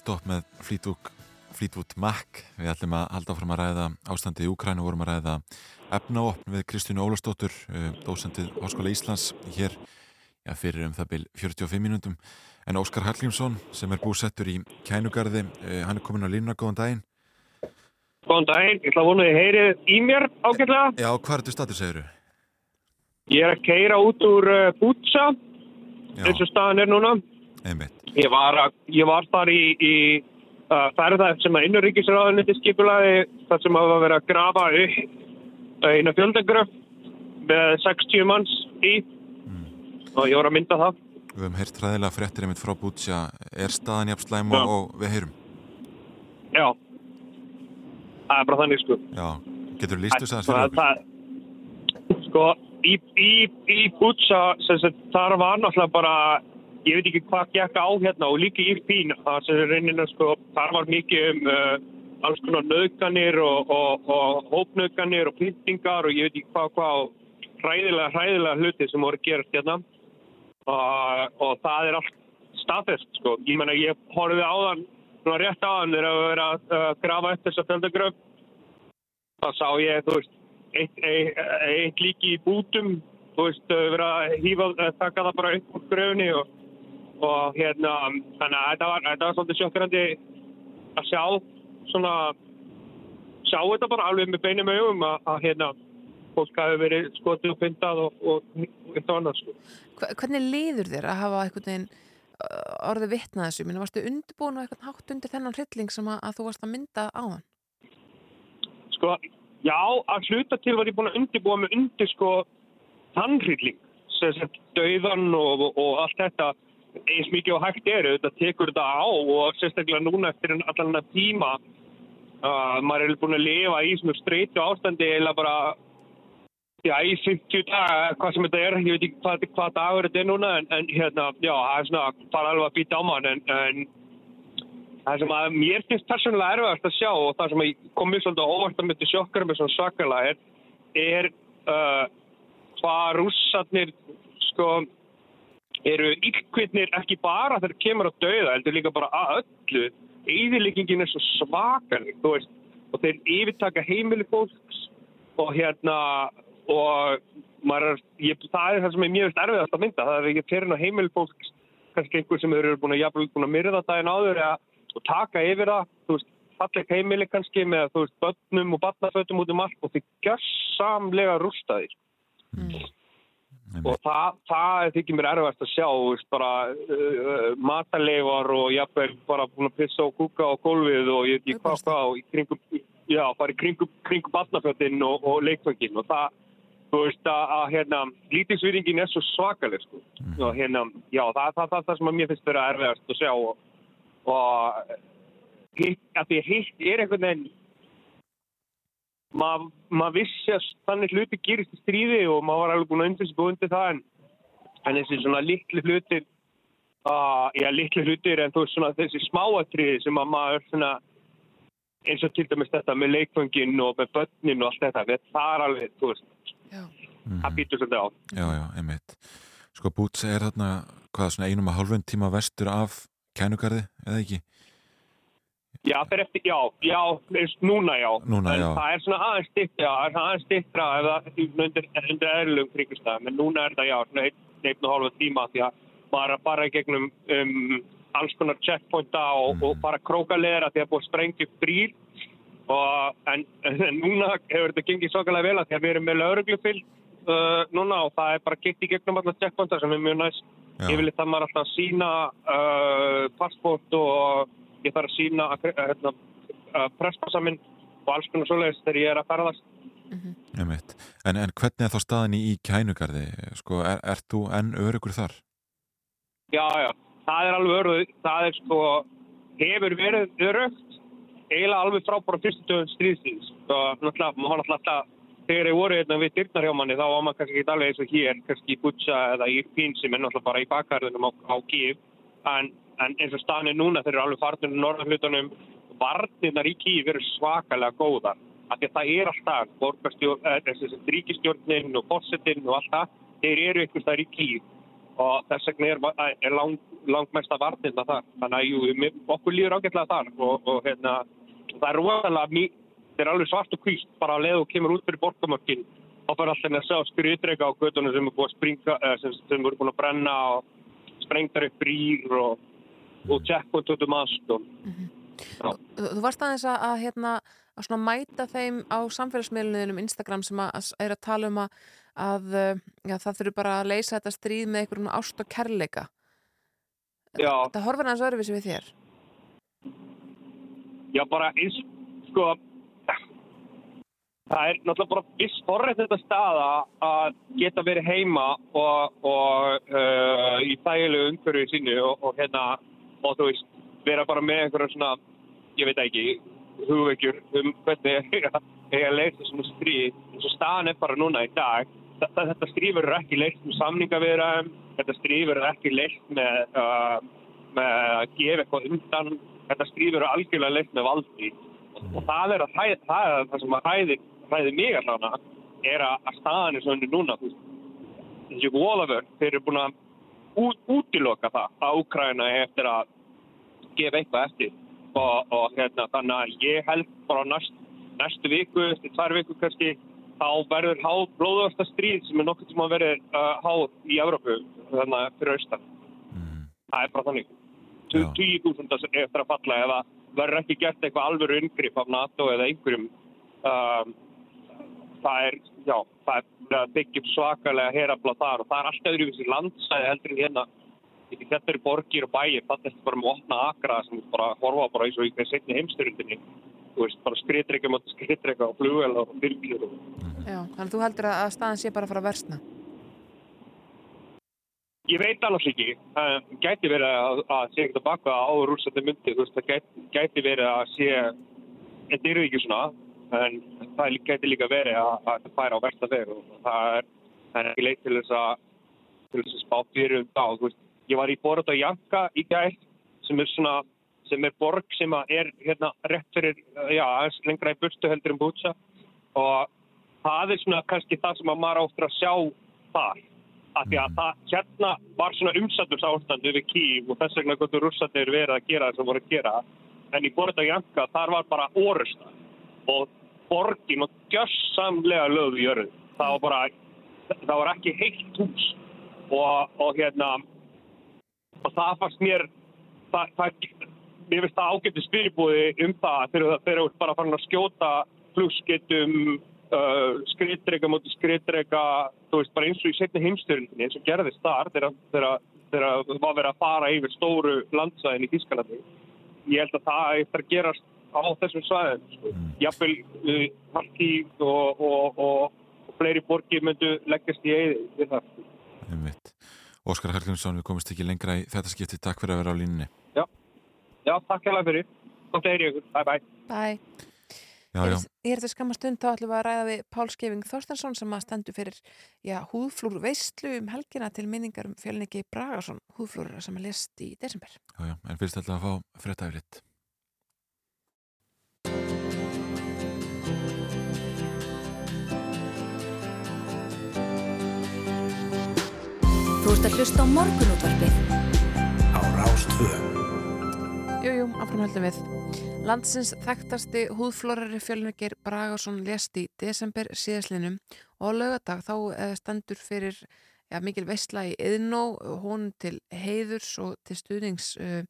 Speaker 13: Stop
Speaker 3: með Fleetwood, Fleetwood Mac. Við ætlum að halda fram að ræða ástandið í Úkrænu og vorum að ræða efnaopn við Kristínu Ólafsdóttur, eh, dósendið Háskóla Íslands hér já, fyrir um það byl 45 mínútum. En Óskar Hallgrímsson sem er búsettur í Kænugarði, eh, hann er komin á línuna, góðan daginn.
Speaker 14: Góðan daginn, ég ætla að vona að þið heyrið í mér ágætlega.
Speaker 3: Já, hvað er þetta statur, segir
Speaker 14: Ég er að keira út úr uh, Bútsa, eins og staðan er núna.
Speaker 3: Einmitt.
Speaker 14: Ég var, ég var þar í, í uh, ferða sem að innurríkisráðuniti skipulaði þar sem að vera að grafa upp uh, eina fjöldagröf með 60 manns í og ég var að mynda það.
Speaker 3: Við höfum heyrt ræðilega fréttir einmitt frá Bútsja. Er staðan jafn slæm og, og við heyrum?
Speaker 14: Já, það er bara þannig sko.
Speaker 3: Já, getur þú líst þess að
Speaker 14: það,
Speaker 3: fyrir okkur?
Speaker 14: sko, í, í, í sagt, þar var náttúrulega bara ég veit ekki hvað gekk á hérna og líka í Pín sko, þar var mikið um uh, alls konar nöðganir og, og, og hópnöðganir og pyntingar og ég veit ekki hvað hvað hræðilega, hræðilega hluti sem voru að gerast hérna og, og það er allt staðfest sko. Ég ég horfið á þann svona rétt á þann þegar að vera að uh, grafa upp þessa fjöldagröf þá sá ég, veist eitt, eitt, eitt líki í bútum þú veist, uh, vera að hýfa uh, taka það bara upp úr gröfni og, og hérna, þannig að þetta var, var svolítið sjokkrandi að sjá svona sjá þetta bara alveg með beinum augum að, að hérna, fólk hafi verið skotið og pyntað og, og, og eitt og annars sko.
Speaker 4: Hvernig liður þér að hafa einhvern veginn uh, orðið vitnað þessu? Minna, varstu undirbúin á eitthvað hátt undir þennan hrylling sem að, að þú varst að mynda á hann?
Speaker 14: Sko, já, að hluta til var ég búin að undirbúa mig undir sko tannhrylling, sem sagt dauðan og, og, og allt þetta eins mikið og hægt eru, þetta tekur þetta á og sérstaklega núna eftir allan að tíma uh, maður er búin að lifa í svona streytu ástandi eða bara já, í 50 daga, hvað sem þetta er, ég veit ekki hvað, hvað dagur þetta er núna en, en hérna, já, það er svona fara alveg að býta á mann en, en það sem að mér finnst persónulega erfiðast að sjá og það sem kom mér svolítið óvart að myndi sjokkar með svona svakalega er, er uh, hvað rússarnir sko eru yllkvittnir ekki bara þegar kemur að dauða, heldur líka bara að öllu. Eðileggingin er svo svakar þú veist, og þeir yfirtaka heimili fólks og hérna og maður ég, það er það sem er mjög erfiðast að mynda, það er ekki fyrir að heimili fólks kannski einhver sem eru búin að jafnvel búin að myrða daginn áður eða og taka yfir það, þú veist, falleg heimili kannski með, þú veist, börnum og barnafötum út um allt og þeir gjörsamlega rústaðir og það, það þykir mér erfast að sjá veist, bara uh, mataleifar og jafnvel bara búin að pissa og kúka á gólfið og ég veit ekki hvað hvað í kringum, já, bara í kringum, kringum barnafötin og, og leikfangin og það, þú veist, að, að hérna, lítingsvýringin er svo svakaleg sko, og hérna, já, það er það, það, það sem að mér finnst vera erfast að sjá og, og hitt, að því hitt er einhvern veginn maður mað vissi að þannig hluti gerist í stríði og maður var alveg búin að undir sig og undir það en, en þessi svona litli hlutir uh, já, litli hlutir en þú veist svona þessi smáatriði sem að maður svona eins og til dæmis þetta með leikfangin og með börnin og allt þetta, það er alveg, þú veist það býtur svolítið á
Speaker 3: Já, já, einmitt. Sko Boots er þarna, hvað, svona einum að hálfum tíma vestur af kænugarði, eða ekki?
Speaker 14: Já, það er eftir, já, já, núna já.
Speaker 3: Núna,
Speaker 14: en
Speaker 3: já.
Speaker 14: það er svona aðeins stittra, það er svona aðeins stittra ef það er undir, undir eðlum kringustæðum, en núna er það, já, svona einn, og hálfa tíma því að er fara í gegnum um, alls konar checkpointa og,
Speaker 3: Mm.
Speaker 14: og fara krókaleðra því að búið að sprengja upp brýr og en, en núna hefur þetta gengið svakalega vel að því að við erum með lauruglufyll uh, núna og það er bara gitt í gegnum alla checkpointa sem er mjög næst. Ég vil það maður alltaf sína uh, passport og ég þarf að sína hérna, uh, presspassa minn og alls konar svoleiðis þegar ég er að ferðast.
Speaker 3: Einmitt. En, en hvernig er þá staðan í, kænugarði? Sko, er, er þú enn örugur þar?
Speaker 14: Já, já, það er alveg öruð, það er sko, hefur verið örugt, eiginlega alveg frá bara fyrstu döðun stríðsins. Og náttúrulega, var náttúrulega alltaf, þegar ég voru hérna við dyrnar hjá manni, þá var maður kannski ekki alveg eins og hér, kannski í Butcha eða í Pín sem er náttúrulega bara í bakgarðunum á, á Kíf. En, en eins og staðan er núna, þeir eru alveg farnir norðarhlutunum, varnirnar í Kíf eru svakalega góðar. Af því að það er alltaf, eh, ríkistjórnin og fórsetin og allt það, þeir eru einhvers þar í Kíf og þess vegna er, er lang, langmesta varnirna þar. Þannig að jú, okkur líður ágætlega þar og, og hérna, það er rosalega mjög, það er alveg svart og kvíst bara að leða og kemur út fyrir borgamörkin og bara alltaf að sjá skriðdreika á gödunum sem er búið að springa, eh, sem, sem eru búin að brenna og sprengtar upp brýr og, og checkpoint út um allt og
Speaker 4: Þú, þú varst aðeins að, að, hérna, að mæta þeim á samfélagsmiðlunum Instagram sem að, er að tala um að, já, það þurfi bara að leysa þetta stríð með einhverjum ást og kærleika.
Speaker 14: Já.
Speaker 4: Það horfir aðeins öðruvísi við þér.
Speaker 14: Já, bara eins, sko, það er náttúrulega bara viss forrætt þetta staða að geta verið heima og, og uh, í þægilegu umhverfið sínu og, og hérna, og þú veist, vera bara með einhverja svona, ég veit ekki, hugveikjur um hvernig eiga eiga að leysa svona stríð, eins og staðan er bara núna í dag, þetta, stríð verður ekki leyst með samningaviðræðum, þetta stríð verður ekki leyst með, uh, með að gefa eitthvað undan, þetta stríð verður algjörlega leyst með valdi. Og það er, að, hæ- það, er það sem að hæði, hæði mig allavega er að, að staðan er svona núna þessi Wallafur þeir eru búin að út, útiloka það að Úkraina er eftir að gefa eitthvað eftir. Og, og hérna, þannig að ég held bara næst, næstu viku, eftir tvær viku kannski þá verður háð blóðvasta stríð sem er nokkuð sem að verður uh, háð í Evrópu þannig að fyrir austan. Það er bara þannig. Tu-
Speaker 3: Já.
Speaker 14: 20.000 eftir að falla eða verður ekki gert eitthvað alvöru yngripp af NATO eða einhverjum um, það er, já, það er upp svakalega herafla þar. Og það er alltaf öðruvísi landsæði heldur en hérna. Þetta eru borgir og bæir, þetta er bara með opna akra sem bara horfa bara eins og í setni heimstyrundinni þú veist, bara skriðdreika mot skriðdreika og flugvel og byrgjur og
Speaker 4: Já, þannig að þú heldur að að staðan sé bara að fara að versna.
Speaker 14: Ég veit alveg ekki, það gæti verið að, að sé ekkert að baka á rúsandi myndi, þú veist, það gæti, gæti verið að sé, þetta eru ekki svona, en það gæti líka verið að, að það færa á versta veg og það er, það er ekki leið til þess að, til þess að spá fyrir um það, þú veist, ég var í Borot og Janka í gæð, sem er svona, sem er borg sem er hérna rétt fyrir, já, lengra í burtu heldur um Bútsa og það er svona kannski það sem að maður áttur að sjá þar. Af því að það hérna var svona umsaturs ástandu við Kív og þess vegna gotur rússarnir verið að gera það sem voru að gera. En í Borða Janka þar var bara orusta og borgin og gjössamlega lögðu jörðu. Það var bara, það var ekki heilt hús. Og, og hérna og það fannst mér það, það, mér finnst það ágættu spyribúði um það þegar þeir eru bara farin að skjóta flugskettum uh, skriðdreika mútið skriðdreika þú veist bara eins og í setni heimstyrundinni eins og gerðist þar þegar það var verið að fara yfir stóru landsæðin í Þískalandi ég held að það eftir að gerast á þessum svæðin sko. jafnvel uh, Harkív og, og, og, og fleiri borgir myndu leggjast í við það
Speaker 3: Einmitt. Óskar Hallgrímsson, við komumst ekki lengra í þetta skipti. Takk fyrir að vera á línunni.
Speaker 14: Já, já takk hérlega fyrir Gótt heyri ykkur, bye bye
Speaker 4: Bæ.
Speaker 3: Já, já.
Speaker 4: Ég er þetta skamma stund þá ætlum við að ræða við Pál Skeving Þorstensson sem að stendur fyrir já, húðflúr veistlu um helgina til minningar um fjölningi Bragason húðflúrara sem að lest í desember.
Speaker 3: Já, já, en fyrst ætla að fá frétta
Speaker 1: ert að hlusta á morgunútvarpið
Speaker 2: Á Rástvö
Speaker 4: Jú, jú, áfram höldum við. Landsins þekktasti húðflórari fjölnugir Bragason lest í desember síðaslinum og á laugardag þá eh, stendur fyrir ja, mikil veistla í Yðnó, honum til heiðurs og til stuðnings uh,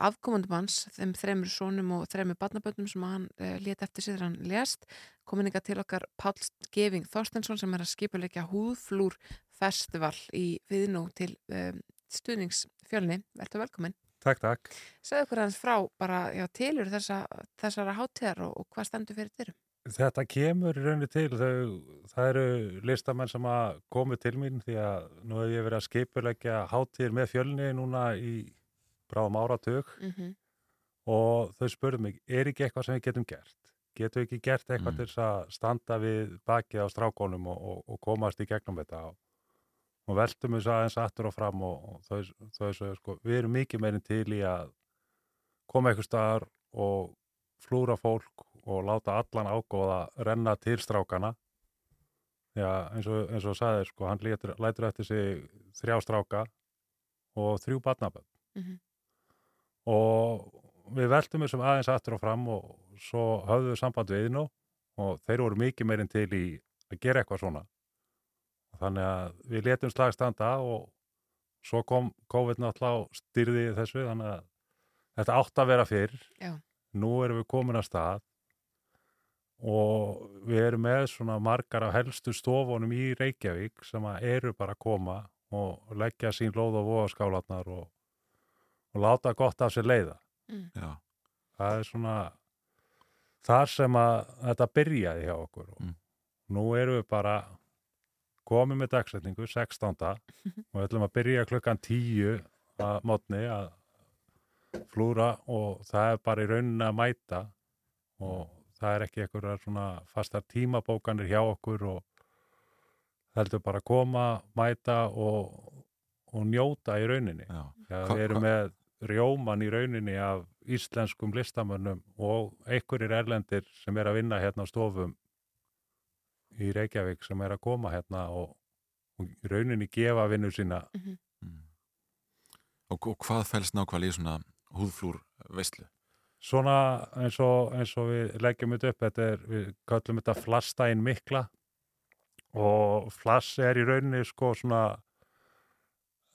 Speaker 4: afkomundum hans, þeim þremur sónum og þremur barnaböndum sem hann uh, lét eftir sig þegar hann lest. Kominninga til okkar Páll Geving Þorstensson sem er að skipuleika húðflúr festival í Yðnó til uh, stuðnings fjölni. Verður velkominn.
Speaker 15: Takk, takk.
Speaker 4: Segðu okkur aðeins frá bara já, tilur þessa, þessara hátíðar og, og hvað stendur fyrir dyrum?
Speaker 15: Þetta kemur í rauninni til. Þau, það eru listamenn sem að komu til mín því að nú hef ég verið að skipulegja hátíðir með fjölni núna í bráðum áratug
Speaker 4: Mm -hmm.
Speaker 15: og þau spurðu mig, er ekki eitthvað sem við getum gert? Getum við ekki gert eitthvað
Speaker 3: Mm.
Speaker 15: til þess að standa við bakið á strákonum og, og, og komast í gegnum þetta og, og veltum við aðeins aftur og fram og, og þau, þau sögðu sko, við erum mikið meirinn til í að koma eitthvað staðar og flúra fólk og láta allan ágóða renna til strákana Já, eins og, eins og sagði, sko, hann létur, lætur eftir sig þrjá stráka og þrjú barnabönd
Speaker 4: Mhm.
Speaker 15: og við veltum þessum aðeins aftur og fram og svo höfðum við samband við Iðnó og þeir voru mikið meirinn til í að gera eitthvað svona þannig að við letum slag standa og svo kom COVID náttúrulega og styrði þessu þannig að þetta átt að vera fyrr
Speaker 4: Já.
Speaker 15: nú erum við komin að stað og við erum með svona margar af helstu stofunum í Reykjavík sem að eru bara að koma og leggja sín lóð og voðaskálatnar og, og láta gott af sér leiða.
Speaker 4: Mm.
Speaker 3: Já.
Speaker 15: Það er svona þar sem að þetta byrjaði hjá okkur og
Speaker 3: Mm.
Speaker 15: nú erum við bara komið með dagsetningu 16. og við ætlum að byrja klukkan 10 að mótni að flúra og það er bara í rauninni að mæta og það er ekki einhverjar svona fastar tímabókanir hjá okkur og heldur bara að koma, mæta og, og njóta í rauninni. Við erum með rjóman í rauninni af íslenskum listamönnum og einhverjir erlendir sem er að vinna hérna á stofum í Reykjavík sem er að koma hérna og, og í rauninni gefa vinnu sína.
Speaker 3: Og, og hvað fælst nákvæmlega í svona húðflúr veistlu?
Speaker 15: Svona eins og, eins og við leggjum þetta upp, þetta er, við kallum þetta flassdægin mikla og flass er í rauninni sko svona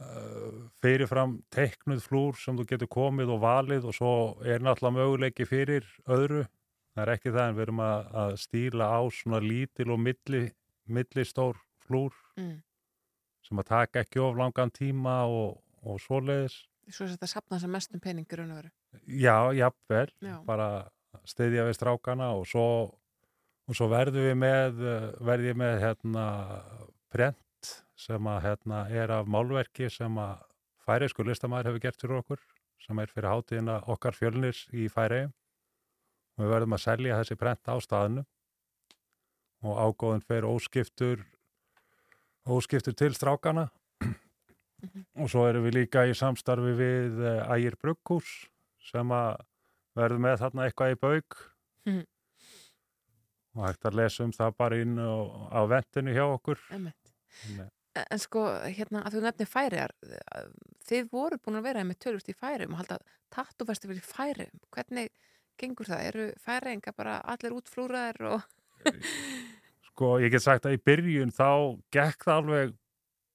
Speaker 15: uh, fyrirfram teiknuð flúr sem þú getur komið og valið og svo er náttúrulega möguleiki fyrir öðru það er ekki það en við erum að, að stíla á svona lítil og milli, millistór flúr
Speaker 4: Mm.
Speaker 15: sem að taka ekki of langan tíma og, og svoleiðis.
Speaker 4: Svo er þetta sapna sem mestum peningur raun og veru.
Speaker 15: Já, jafnvel,
Speaker 4: Já.
Speaker 15: bara stiðja við strákana og svo, og svo verðum við með, eh, verð ég með hérna prent sem að hérna er af málverki sem að færeisku listamæður hefur gert fyrir okkur sem er fyrir hátíðina okkar fjölnir í færeim og við verðum að selja þessi prent á staðinu og ágóðin fyrir óskiptur óskiptur til strákana og svo erum við líka í samstarfi við eh, Ægir Brugghús sem að verður með þarna eitthvað í bauk
Speaker 4: Mhm.
Speaker 15: og hægt að lesa um það bara inn á, á ventinu hjá okkur. Nei.
Speaker 4: En sko, hérna, að þú nefnir færiðar, þið voru búin að vera með tölvist í færiðum og halda tattúfestival í færiðum. Hvernig gengur það? Eru færiðinga bara allir útflúraðir og... (laughs)
Speaker 15: Sko, ég get sagt að í byrjun þá gekk það alveg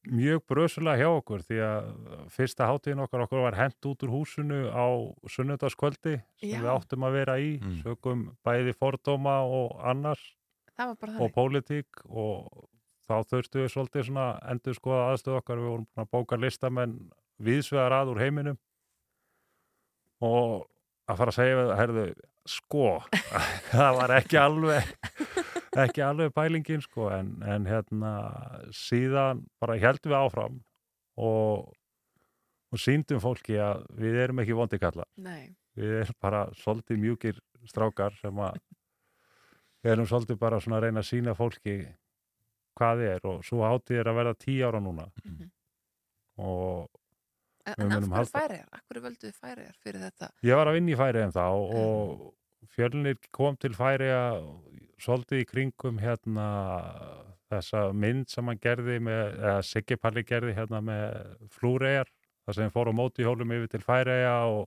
Speaker 15: mjög brösulega hjá okkur því að fyrsta hátíðin okkar okkur var hent út úr húsinu á sunnudagskvöldi sem
Speaker 4: Já.
Speaker 15: við áttum að vera í. Sögum bæði fordóma og annars
Speaker 4: Það var bara
Speaker 15: og pólitík og þá þurftu við svolítið svona endur skoða aðstöð okkar. Við vorum búin að bóka listamenn viðsvegar að úr heiminum. Og að fara að segja herðu, sko (laughs) það var ekki alveg ekki alveg pælingin sko en, en hérna síðan bara heldum við áfram og, og síndum fólki að við erum ekki vondi kalla.
Speaker 4: Nei.
Speaker 15: við erum bara svolítið mjúkir strákar sem að við erum svolítið bara svona að reyna að sína fólki hvað er og svo hátíð er að verða tíu ára núna. Og
Speaker 4: En,
Speaker 15: við
Speaker 4: en af hverju færiðar? Af hverju völduðu færiðar fyrir þetta?
Speaker 15: Ég var að vinna í færi en þá og fjölnir kom til færi svolítið í kringum hérna þessa mynd sem hann gerði með, eða Siggi Palli gerði hérna með flúregar þar sem fór á móti hjólum yfir til færi og,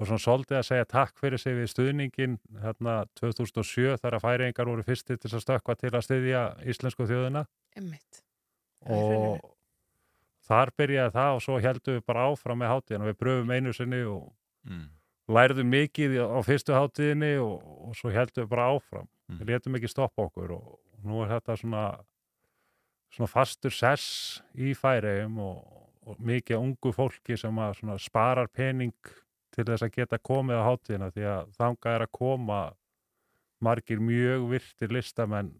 Speaker 15: og svona svolítið að segja takk fyrir sig við stuðningin hérna 2007 þar að færiðingar voru fyrstir til að stökkva til að styðja íslensku þjóðina
Speaker 4: Emmitt.
Speaker 15: og þar byrjaði það og svo heldum við bara áfram með hátíðina við pröfum einu sinni og
Speaker 3: Mm.
Speaker 15: lærðum mikið á fyrstu hátíðinni og, og svo heldum við bara áfram
Speaker 3: Mm.
Speaker 15: við letum ekki stoppa okkur og, og nú er þetta svona svona fastur sess í færiðum og, og mikið ungu fólki sem að svona sparar pening til þess að geta komið á hátíðina því að þangað er að koma margir mjög virtir listamenn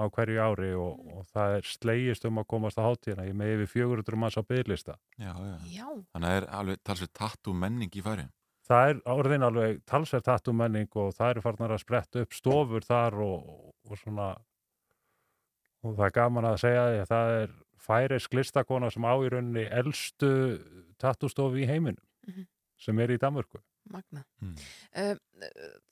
Speaker 15: á hverju ári og, og það er slegist um að komast á hátíðina ég með yfir 400 manns á bygglista
Speaker 3: Já, já.
Speaker 4: Já.
Speaker 3: Þannig að það er alveg talsveit tattoo menning í færi.
Speaker 15: það er orðin alveg talsvert tattu menning og það eru farnar að spretta upp stofur þar og, og svona og það er gaman að segja því að það er færisk listakona sem á í rauninni elstu tattustofu í heiminum
Speaker 4: Mhm.
Speaker 15: sem er í Danmörku
Speaker 4: Magna.
Speaker 3: Mm.
Speaker 4: Uh,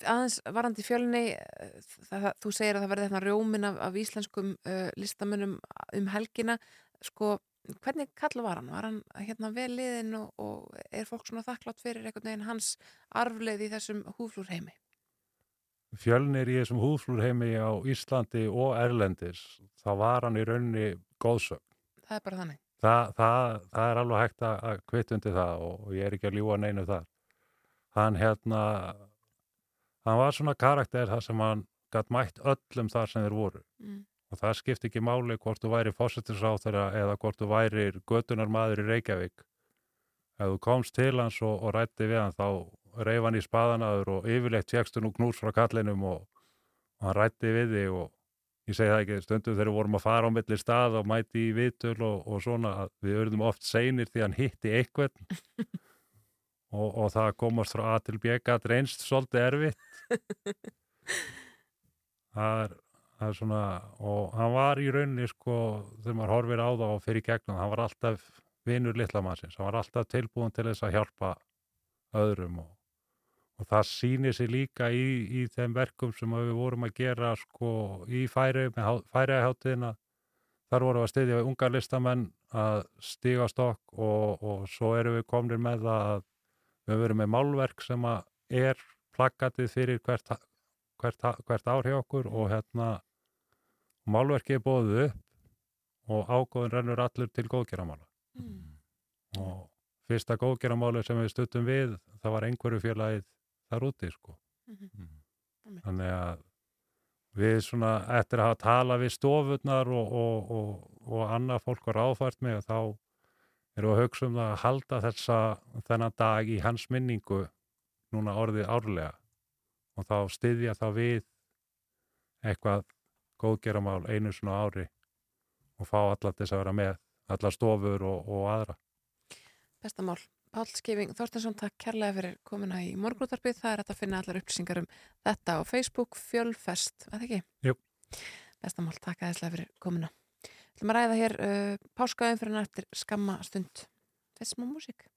Speaker 4: aðeins varandi fjölni, uh, það, það, þú segir að það verði þarna rjómin af, af íslenskum uh, listamönnum um helgina. Sko, hvernig kall var hann? Var hann hérna vel liðin og, og er fólk svona þakklátt fyrir einhvern veginn hans arfleið í þessum húflúrheimi?
Speaker 15: fjölnir í þessum húðflúrheimi á Íslandi og Erlendis þá var hann í rauninni góðsögn
Speaker 4: Það er bara þannig.
Speaker 15: það, það, það er alveg hægt að, kvitt undir það og, og ég er ekki að ljúa neinu þar hann hérna hann var svona karakter þar sem hann gætt mætt öllum þar sem þeir voru.
Speaker 4: Mm.
Speaker 15: og það skipti ekki máli hvort þú væri fósættisráþara eða hvort þú væri götunar maður í Reykjavík. Ef þú komst til hans og, og rætti við hann þá reif hann í spaðanaður og yfirleitt fjækstu nú knús frá kallinum og, og hann rætti við þig og ég segi það ekki stundum þegar við vorum að fara á milli stað og mæti í vitul og, og svona að við örðum oft seinir því hann hitti eitthvað (laughs) og, og það að komast frá A til B gat reynst svolítið erfitt. Það er, það er svona og hann var í rauninni sko þegar maður horfir á það og fyrir gegnum hann var alltaf vinur litlamannsins hann var alltaf tilbúin til þess að hjálpa öðrum og, og það sýnir sig líka í, í þeim verkum sem við vorum að gera sko í færi með færiðaháttiðina þar vorum við að styðja við unga listamenn að stíga stokk og, og svo erum við komnir með að við höfum verið með málverk sem að er plakatið fyrir hvert, hvert, hvert ár hjá okkur og hérna málverkið er bóðið upp og ágóðin rennur allur til góðgeramála
Speaker 4: Mm.
Speaker 15: og fyrsta góðgeramáli sem við stuttum við það var einhverju félagið þar úti sko
Speaker 4: Mhm.
Speaker 15: Þannig að við svona, eftir að hafa talað við stofurnar og, og, og, og annað fólk var áfært mig þá erum við að hugsa um það að halda þessa, þennan dag í hans minningu núna orðið árlega og þá styðja þá við eitthvað góðgeramál einu svona ári og fá allar þess að vera með, allar stofur og, og aðra.
Speaker 4: Bestamál, Pál Skifing Þorstensson, takk kærlega fyrir komuna í morgunútarpið. Það er að finna allar upplýsingar um þetta á Facebook, Fjölfest, að ekki?
Speaker 15: Jú.
Speaker 4: Bestamál, takk aðeinslega fyrir komuna. Ætlum að ræða hér uh, páskaðum fyrir nættir skamma stund. Er smá músík.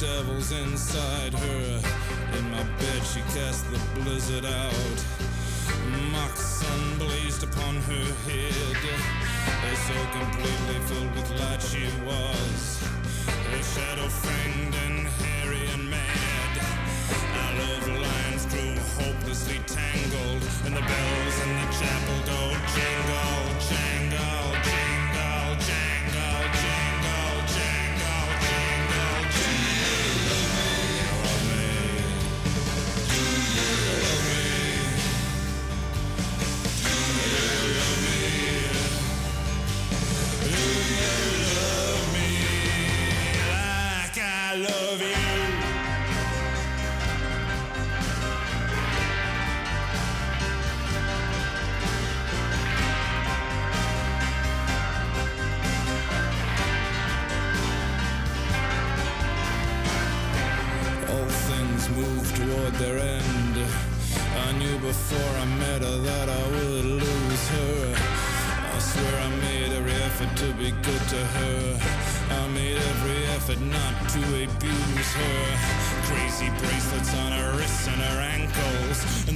Speaker 16: Devils inside her. In my bed, she cast the blizzard out. Mock sun blazed upon her head. So completely filled with light she was. Her shadow fanged and hairy and mad. Our love lines grew hopelessly tangled, and the bells in the chapel go jingle,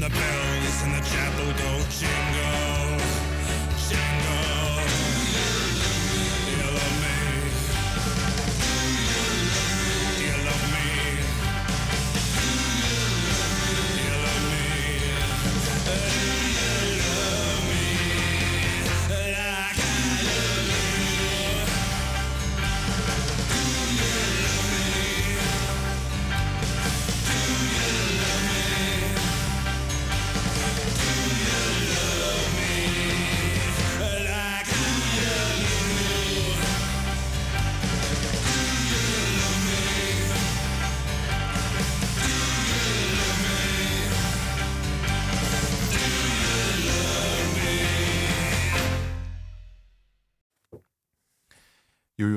Speaker 16: the bells in the chapel go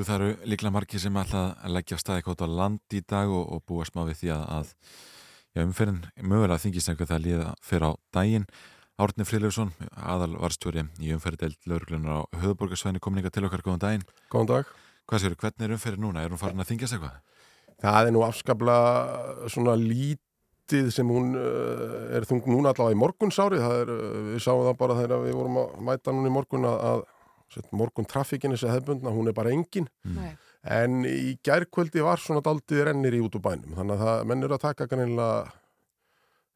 Speaker 3: Jú, það eru líklega margir sem ætla að leggja staði kvot á land í dag og, og búa smá við því að, að já, umferðin mögulega þingist einhver það líða fyrir á daginn. Árni Friljófsson, aðal varstjóri í umferðdeild lauruglunar á höfuborgarsvæðinu komin ykkar til okkar, góðan daginn.
Speaker 17: Góðan dag.
Speaker 3: Hvað séu, hvernig er umferðin núna? Er hún farin að þingast eitthvað?
Speaker 17: Það er nú afskaplega svona lítið sem hún uh, er þung núna allavega í morgunsári. Það er, uh, við sáum það bara þegar við vorum að mæta núna í morgun að, morgun trafíkinni sem hefðbundna, hún er bara engin.
Speaker 4: Nei.
Speaker 17: En í gærkvöldi var svona daldið rennir í út úr bænum. Þannig að það menn eru að taka kannilega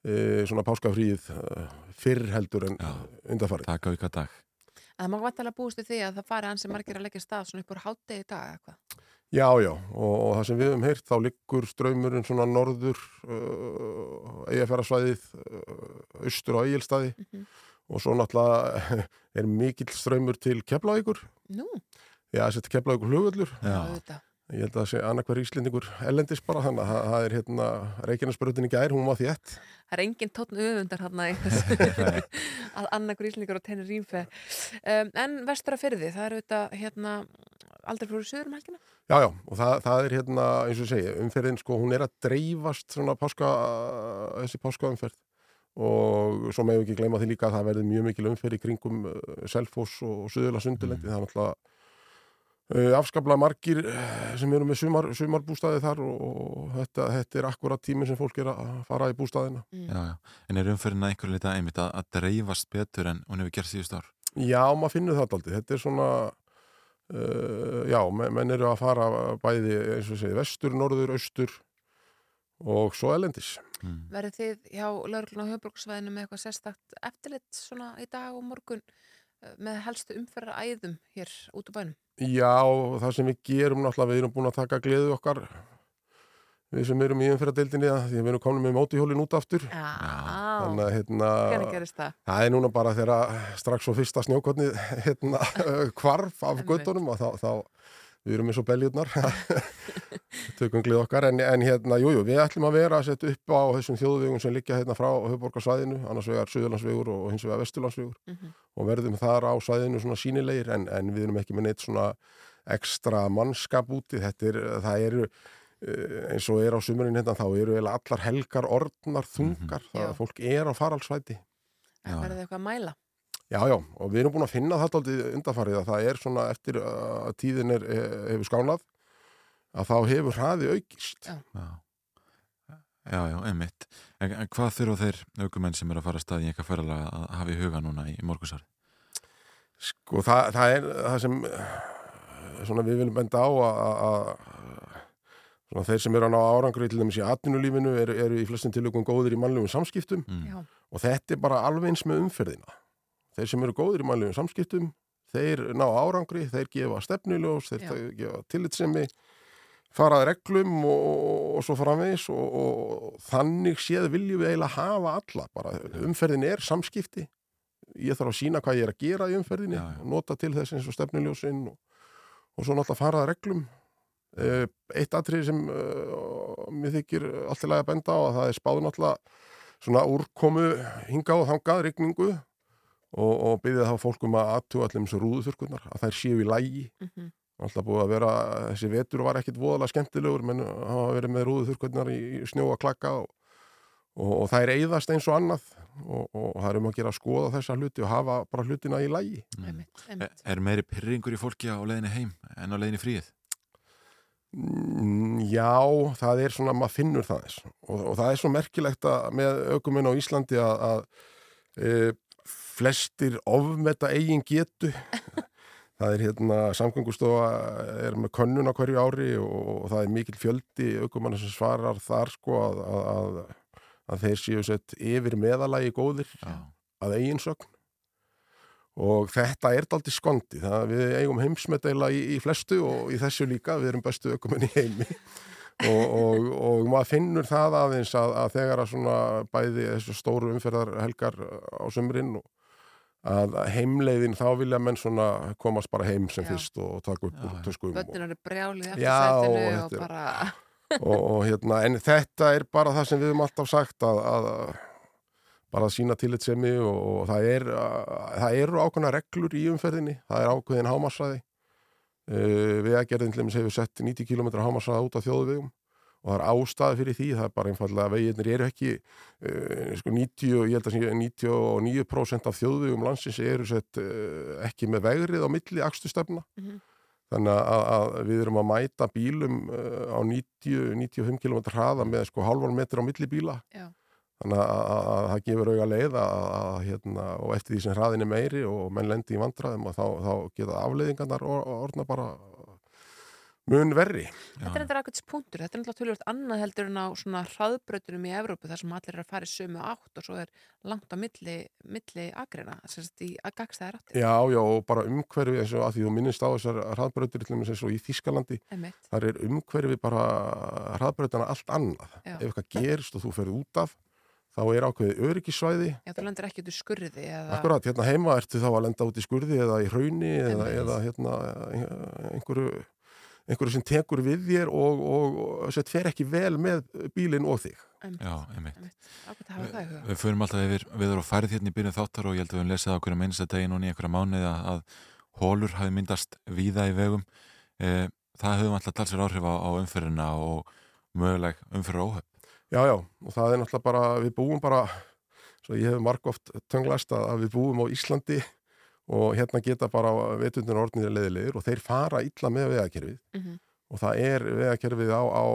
Speaker 17: e, svona páskafríð uh, fyrr heldur en undarfarið.
Speaker 3: Taka auka dag.
Speaker 4: En það má vantilega búist við því að það fari ansi margir að leggja stað svona upp úr hátegi í dag eða hvað.
Speaker 17: Já, já, og, og það sem við höfum heyrt, þá liggur ströymurinn svona norður uh, eigafærarsvæðið uh, austur á eigilstaði og svo náttúrulega (laughs) er mikill ströymur til Keflavíkur.
Speaker 4: Nú,
Speaker 17: Já, þessi Keflavíkur hlugvöllur.
Speaker 4: auðvitað.
Speaker 17: Ég held að það sé annarkver íslendingur ellendis bara, þannig að það- er hérna Reykjanesbröðin í gær, hún var þétt.
Speaker 4: Það er engin tótn öfundar hann (laughs) að annarkur íslendingur og tennir rýmfe. Um, en vestra fyrði, það er auðvitað hérna aldrei fyrir söður um helgina?
Speaker 17: Já, já, og það, það er hérna, eins og ég segi, umferðin, sko, hún er að dreifast svona páska, þessi páskaumferð og svo meðum við ekki gleyma því líka að það verði mjög mikil umferð í kringum uh, Selfoss og Suðurla Sundulendi, það er náttúrulega uh, afskaplega margir eh, sem eru með sumar, sumarbústaði þar og, og þetta, þetta er akkurat tíminn sem fólk er að fara í bústaðina.
Speaker 3: Já, já. En er umferðin að einhverju lita einmitt að, að dreifast betur en hún hefur gert síðust ár?
Speaker 17: Já, maður finnur það aldrei. Þetta er svona, uh, já, menn, menn eru að fara bæði, eins og segi, vestur, norður, austur og svo elendis.
Speaker 4: Verðið þið hjá lauruglun á höfbruksvæðinu með eitthvað sérstakt eftirlit svona í dag og morgun eh, með helstu umferðar æðum hér út á bænum?
Speaker 17: Já, það sem við gerum náttúrulega, við erum búin að taka gleðu okkar, við sem erum í umferðadeildinni, því að við erum komin með mótihjólin út aftur.
Speaker 4: Já.
Speaker 17: Þannig að, hérna,
Speaker 4: það?
Speaker 17: Það er núna bara þegar strax svo fyrsta snjókotnið, hérna, (laughs) kvarf af göttunum og þá, þá við erum eins og beljurnar. (laughs) Tökum glið okkar. En, en hérna, jújú, jú, við ætlum að vera að setja upp á þessum þjóðvegum sem liggja hérna frá höfborgarsvæðinu, annars vegar Suðurlandsvegur og hins vegar Vesturlandsvegur.
Speaker 4: Mhm.
Speaker 17: og verðum þar á svæðinu svona sínilegir en, en við erum ekki með neitt svona ekstra mannskap úti, þetta er, það eru eh, eins og er á sumurinn hérna, þá eru allar helgar orðnar þungar, það
Speaker 4: Já.
Speaker 17: að fólk er á faralsvæti
Speaker 4: verðið þið eitthvað að mæla?
Speaker 17: Já, já, og við erum búin að finna þetta aldrei undarfarið að það er svona eftir að tíðin er, hefur skánað að þá hefur hraði aukist.
Speaker 4: Já.
Speaker 3: Já, já, einmitt. En, en hvað þurfa þeir aukumenn sem eru að fara að staði í eitthvað ferðalega að hafa í huga núna í morgunsari?
Speaker 17: Sko, það, það er það sem eh, svona við viljum benda á að, að svona þeir sem eru að ná árangri til dæmis í atvinnulífinu eru, eru í flestum tilökum góðir í mannlegum samskiptum
Speaker 4: Já.
Speaker 17: og þetta er bara alveg eins með umferðina. Þeir sem eru góðir í mannlegum samskiptum, þeir ná árangri, þeir gefa stefnuljós, þeir
Speaker 4: Já.
Speaker 17: gefa tillitsemi, farað reglum og, og svo framvegis og, og þannig séð viljum við eiginlega hafa alla. Bara umferðin er samskipti. Ég þarf að sína hvað ég er að gera í umferðinni, nota til þess eins og stefnuljósinn og, og svo náttúrulega farað reglum. Eh, Eitt atrið sem uh, mér þykir allt í lagi að benda á að það er spáð náttúrulega svona úrkomu hingað og þangað, rigningu og, og byggðið þá fólkum að aðtuga allir eins og rúðuþurkunar, að þær séu í lægi.
Speaker 4: Mhm.
Speaker 17: Alltaf búið að vera, þessi vetur var ekkit voðalega skemmtilegur, menn hafa verið með rúðuþurkunar í snjó að klakka og, og, og er eigðast eins og annað og, og það er um að gera að skoða þessa hluti og hafa bara hlutina í lægi.
Speaker 4: Einmitt, einmitt.
Speaker 3: Er meiri pyrringur í fólki á leiðinni heim en á leiðinni í fríið?
Speaker 17: Mm, Já, það er svona, maður finnur það og, og það er svo merkilegt að með aukuminn á Íslandi að, að e, flestir ofmeta eigin getu. Það er hérna samgöngustofa er með könnun á hverju ári og, og það er mikil fjöldi aukumanna sem svarar þar sko að, að, að, að þeir séu sett yfir meðalagi góðir
Speaker 3: Já.
Speaker 17: að eigin sögn. Og þetta er daldi skondi það við eigum heimsmedeila í, í flestu og í þessu líka, við erum bestu ökumenn í heimi. Og, og, og maður finnur það aðeins að, að þegar að svona bæði þessu stóru umferðar helgar á sömurinn og að heimleiðin þá vilja menn svona komast bara heim sem
Speaker 4: Já.
Speaker 17: fyrst og taka upp töskum og,
Speaker 4: Bönnin eru brjálið eftir
Speaker 17: Já,
Speaker 4: sætinu
Speaker 17: og
Speaker 4: og,
Speaker 17: er-
Speaker 4: bara... (laughs)
Speaker 17: og, og hérna, en þetta er bara það sem við höfum alltaf sagt að, að bara að sína tillitsemi og, og það, er, að, það eru ákveðna reglur í umferðinni, það er ákveðin hámasræði uh, vegagerðin til dæmis hefur sett 90 km hámarsraða út á þjóðvegum og það er ástæði fyrir því, það er bara einfallega veginnir eru ekki uh, sko 90, ég held að sé 99% af þjóðvegum landsins eru sett uh, ekki með vegrið á milli akstustefna
Speaker 4: Mhm.
Speaker 17: þannig að, að við erum að mæta bílum uh, á 90-95 km hraða með sko halvan metr á milli bíla
Speaker 4: Já.
Speaker 17: þannig að, að, að það gefur auga leið að, að, hérna, og eftir því sem hraðin er meiri og menn lendi í vandræðum og þá, þá geta afleiðingarnar or, orðna bara mun verri
Speaker 4: Þetta er þetta ákveðs punktur, þetta er náttúrulega tölvöld annað heldur en á svona hraðbrautunum í Evrópu þar sem allir er að fara í sömu átt og svo er langt á milli, milli agreina, þess að í að gagsta þær áttir.
Speaker 17: Já, já, og bara umhverfi eins og að því þú minnist á þessar hraðbrautir til dæmis eins og í Þískalandi
Speaker 4: Einmitt.
Speaker 17: þar er umhverfi bara hraðbrautana allt annað
Speaker 4: Já.
Speaker 17: ef eitthvað gerist og þú ferð út af þá er ákveðið öryggisvæði
Speaker 4: Já, þú lendir ekki út í skurði eða...
Speaker 17: Akkurat, hérna heima ertu þá að lenda út í skurði eða í hrauni eða, eða hérna einhverju, einhverju sem tekur við þér og, og, og sett fer ekki vel með bílinn og þig.
Speaker 4: Einmitt.
Speaker 3: Já, einmitt.
Speaker 4: Ákveðt að hafa það í huga.
Speaker 3: Við förum alltaf yfir viður og færið hérna í byrjun þáttar og ég held að við höfum lesið á hverju minnsta degi núna í einhverja mánuði að, að hólur hafi myndast víða í vegum. Eh, það höfum alltaf talsir áhrif á, á umferðina og möguleg umferðar óhöf.
Speaker 17: Já, já, og það er náttúrulega bara, við búum bara, svo ég hef margóft tönglast að við búum á Íslandi og hérna geta bara vetundur orðnir leðilegir og þeir fara illa með vegakerfið.
Speaker 4: Mhm.
Speaker 17: og það er vegakerfið á, á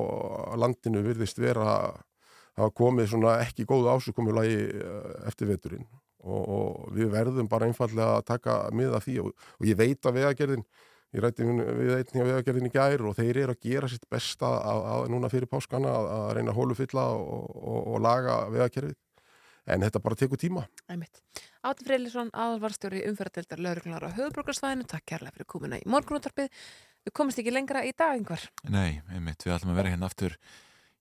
Speaker 17: landinu virðist vera hafa komið svona ekki góðu ásökumulagi eftir veturinn. Og, og við verðum bara einfallega að taka mið af því og, og ég veit að vegagerðin. Ég rætti við einnig á vegagerðin í gær og þeir eru að gera sitt besta að, að núna fyrir páskana að, að reyna að hólufylla og, og, og laga vegakerfið en þetta bara tekur tíma.
Speaker 4: Átni Freylisson, aðalvarstjóri umferðardeldar lauruglunar á höfubrukarsvæðinu, takk kærlega fyrir komuna í morgunúttarpið. Við komumst ekki lengra í dag, einhver.
Speaker 3: Nei, einmitt, við ætlum að vera hérna aftur,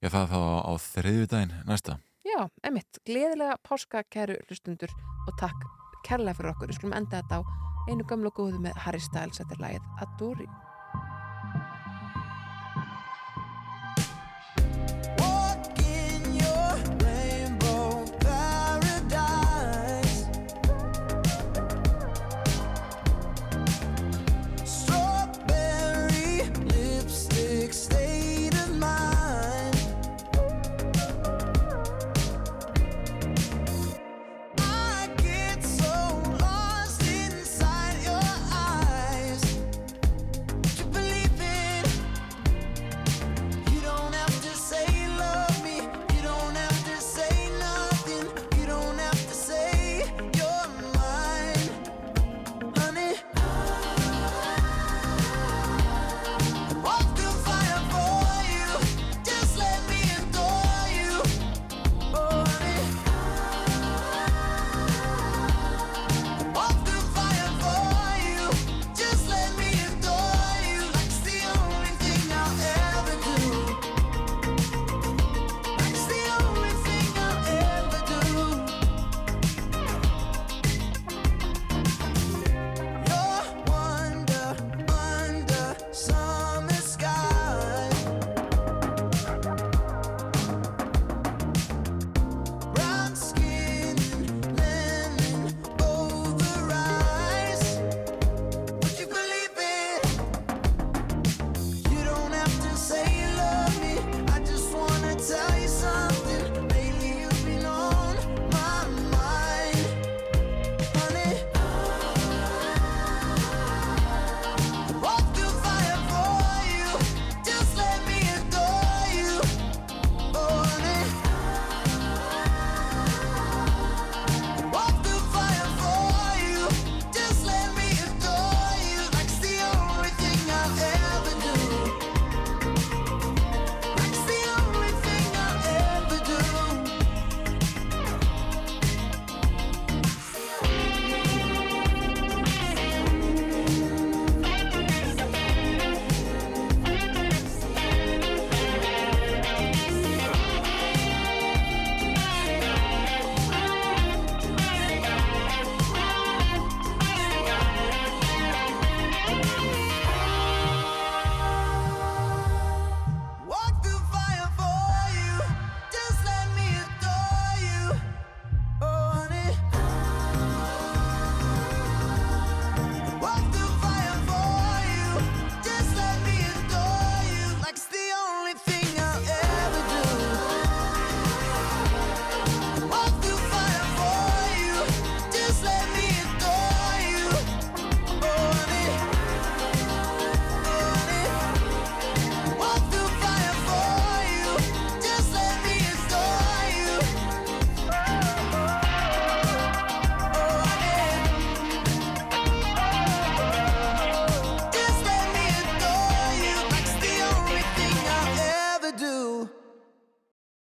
Speaker 3: já það þá á þriðjudaginn næsta.
Speaker 4: Já, einmitt, gleðilega páska kæru hlustundur og takk kærlega fyrir okkur. Við skulum enda þetta á einu gamla góðu með Harry Styles, þetta er lagið Adore You.